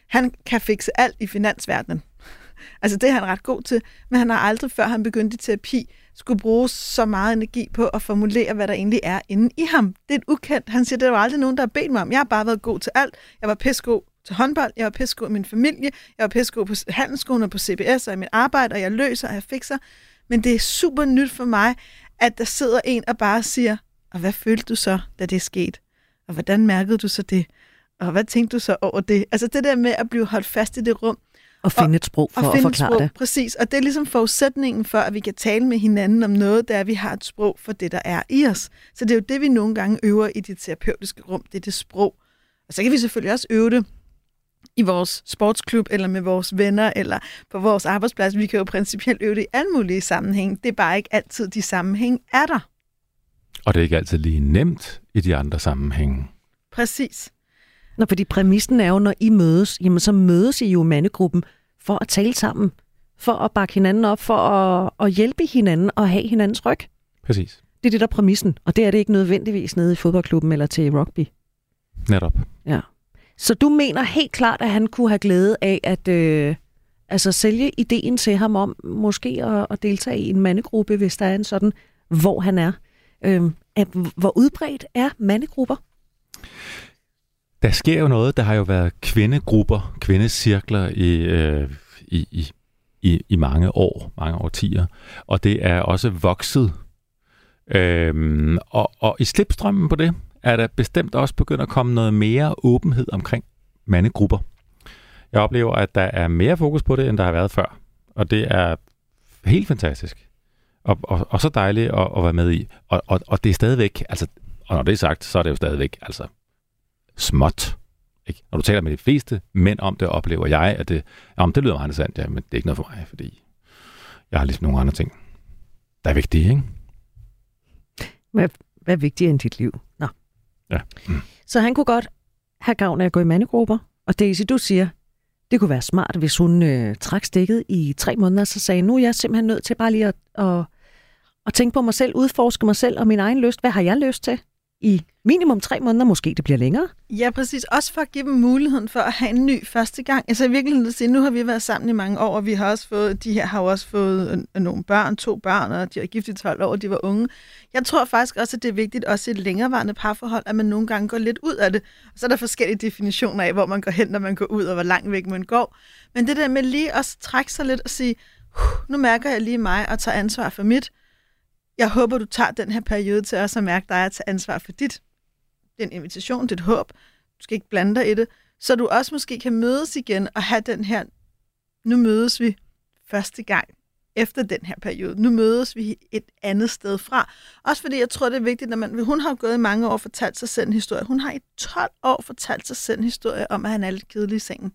han kan fikse alt i finansverdenen. <laughs> altså det er han ret god til, men han har aldrig før han begyndte i terapi, skulle bruge så meget energi på at formulere, hvad der egentlig er inde i ham. Det er et ukendt. Han siger, det var aldrig nogen, der har bedt mig om. Jeg har bare været god til alt. Jeg var pissegod til håndbold, jeg var pissegod i min familie, jeg var pissegod på handelsskolen og på CBS og i mit arbejde, og jeg løser og jeg fikser. Men det er super nyt for mig, at der sidder en og bare siger, og hvad følte du så, da det skete? Og hvordan mærkede du så det? Og hvad tænkte du så over det? Altså det der med at blive holdt fast i det rum. Og finde et sprog for og at forklare sprog, det. Præcis, og det er ligesom forudsætningen for, at vi kan tale med hinanden om noget, der vi har et sprog for det, der er i os. Så det er jo det, vi nogle gange øver i det terapeutiske rum, det er det sprog. Og så kan vi selvfølgelig også øve det i vores sportsklub, eller med vores venner, eller på vores arbejdsplads. Vi kan jo principielt øve det i alle mulige sammenhæng. Det er bare ikke altid, de sammenhæng er der. Og det er ikke altid lige nemt i de andre sammenhænge. Præcis. Nå, fordi præmissen er jo, når I mødes, jamen så mødes I jo mandegruppen for at tale sammen, for at bakke hinanden op, for at, at hjælpe hinanden og have hinandens ryg. Præcis. Det er det, der er præmissen, og det er det ikke nødvendigvis nede i fodboldklubben eller til rugby. Netop. Ja. Så du mener helt klart, at han kunne have glæde af at øh, altså sælge ideen til ham om måske at, at deltage i en mandegruppe, hvis der er en sådan, hvor han er. Øh, at, hvor udbredt er mandegrupper? Der sker jo noget. Der har jo været kvindegrupper, kvindecirkler i, øh, i, i, i, i mange år, mange årtier. Og det er også vokset. Øhm, og, og i slipstrømmen på det, er der bestemt også begyndt at komme noget mere åbenhed omkring mandegrupper. Jeg oplever, at der er mere fokus på det, end der har været før. Og det er helt fantastisk. Og, og, og så dejligt at, at være med i. Og, og, og det er stadigvæk, altså, og når det er sagt, så er det jo stadigvæk altså, småt. Ikke? Når du taler med de fleste mænd om det, oplever jeg, at det, om det lyder meget interessant, ja, men det er ikke noget for mig, fordi jeg har ligesom nogle andre ting, der er vigtige, ikke? Hvad, hvad er vigtigere end dit liv? Nå. Ja. Mm. Så han kunne godt have gavn af at gå i mandegrupper. Og Daisy, du siger, det kunne være smart, hvis hun øh, trak stikket i tre måneder, så sagde, nu er jeg simpelthen nødt til bare lige at, at, at tænke på mig selv, udforske mig selv og min egen lyst. Hvad har jeg lyst til? I minimum tre måneder, måske det bliver længere. Ja, præcis. Også for at give dem muligheden for at have en ny første gang. Altså i virkeligheden at sige, nu har vi været sammen i mange år, og vi har også fået, de her har jo også fået øh, øh, nogle børn, to børn, og de er gift i 12 år, og de var unge. Jeg tror faktisk også, at det er vigtigt, også i et længerevarende parforhold, at man nogle gange går lidt ud af det. Og så er der forskellige definitioner af, hvor man går hen, når man går ud, og hvor langt væk man går. Men det der med lige også trække sig lidt og sige, nu mærker jeg lige mig og tager ansvar for mit. Jeg håber, du tager den her periode til også at mærke dig at tage ansvar for dit Den invitation, dit håb. Du skal ikke blande dig i det. Så du også måske kan mødes igen og have den her, nu mødes vi første gang efter den her periode. Nu mødes vi et andet sted fra. Også fordi jeg tror, det er vigtigt, når man, hun har gået i mange år og fortalt sig selv en historie. Hun har i 12 år fortalt sig selv en historie om, at han er lidt kedelig i sengen.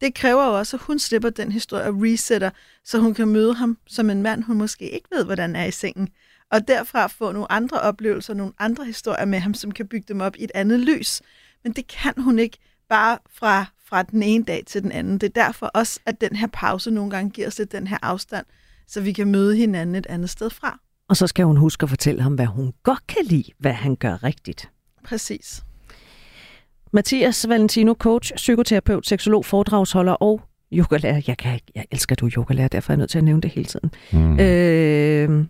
Det kræver jo også, at hun slipper den historie og resetter, så hun kan møde ham som en mand, hun måske ikke ved, hvordan er i sengen og derfra få nogle andre oplevelser, nogle andre historier med ham, som kan bygge dem op i et andet lys. Men det kan hun ikke bare fra, fra den ene dag til den anden. Det er derfor også, at den her pause nogle gange giver os lidt den her afstand, så vi kan møde hinanden et andet sted fra. Og så skal hun huske at fortælle ham, hvad hun godt kan lide, hvad han gør rigtigt. Præcis. Mathias Valentino, coach, psykoterapeut, seksolog, foredragsholder og yogalærer. Jeg, kan, jeg elsker du yogalærer, derfor er jeg nødt til at nævne det hele tiden. Mm. Øh,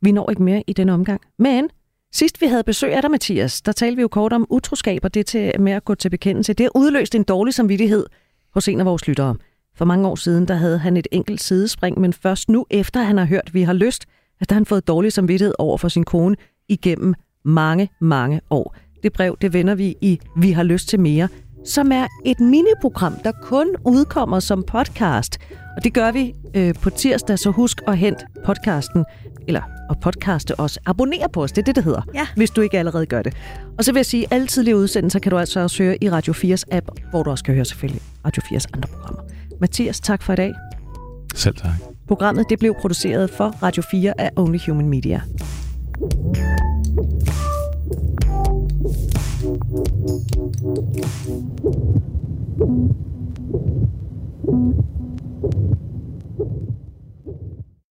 vi når ikke mere i denne omgang. Men sidst vi havde besøg af dig, Mathias, der talte vi jo kort om utroskab og det til, med at gå til bekendelse. Det har udløst en dårlig samvittighed hos en af vores lyttere. For mange år siden, der havde han et enkelt sidespring, men først nu, efter han har hørt, vi har lyst, at han fået dårlig samvittighed over for sin kone igennem mange, mange år. Det brev, det vender vi i Vi har lyst til mere, som er et miniprogram, der kun udkommer som podcast. Og det gør vi øh, på tirsdag, så husk at hente podcasten eller at podcaste os. Abonner på os, det er det, det hedder, ja. hvis du ikke allerede gør det. Og så vil jeg sige, at alle tidligere udsendelser kan du altså også høre i Radio 4's app, hvor du også kan høre selvfølgelig Radio 4's andre programmer. Mathias, tak for i dag. Selv tak. Programmet det blev produceret for Radio 4 af Only Human Media. Thank you.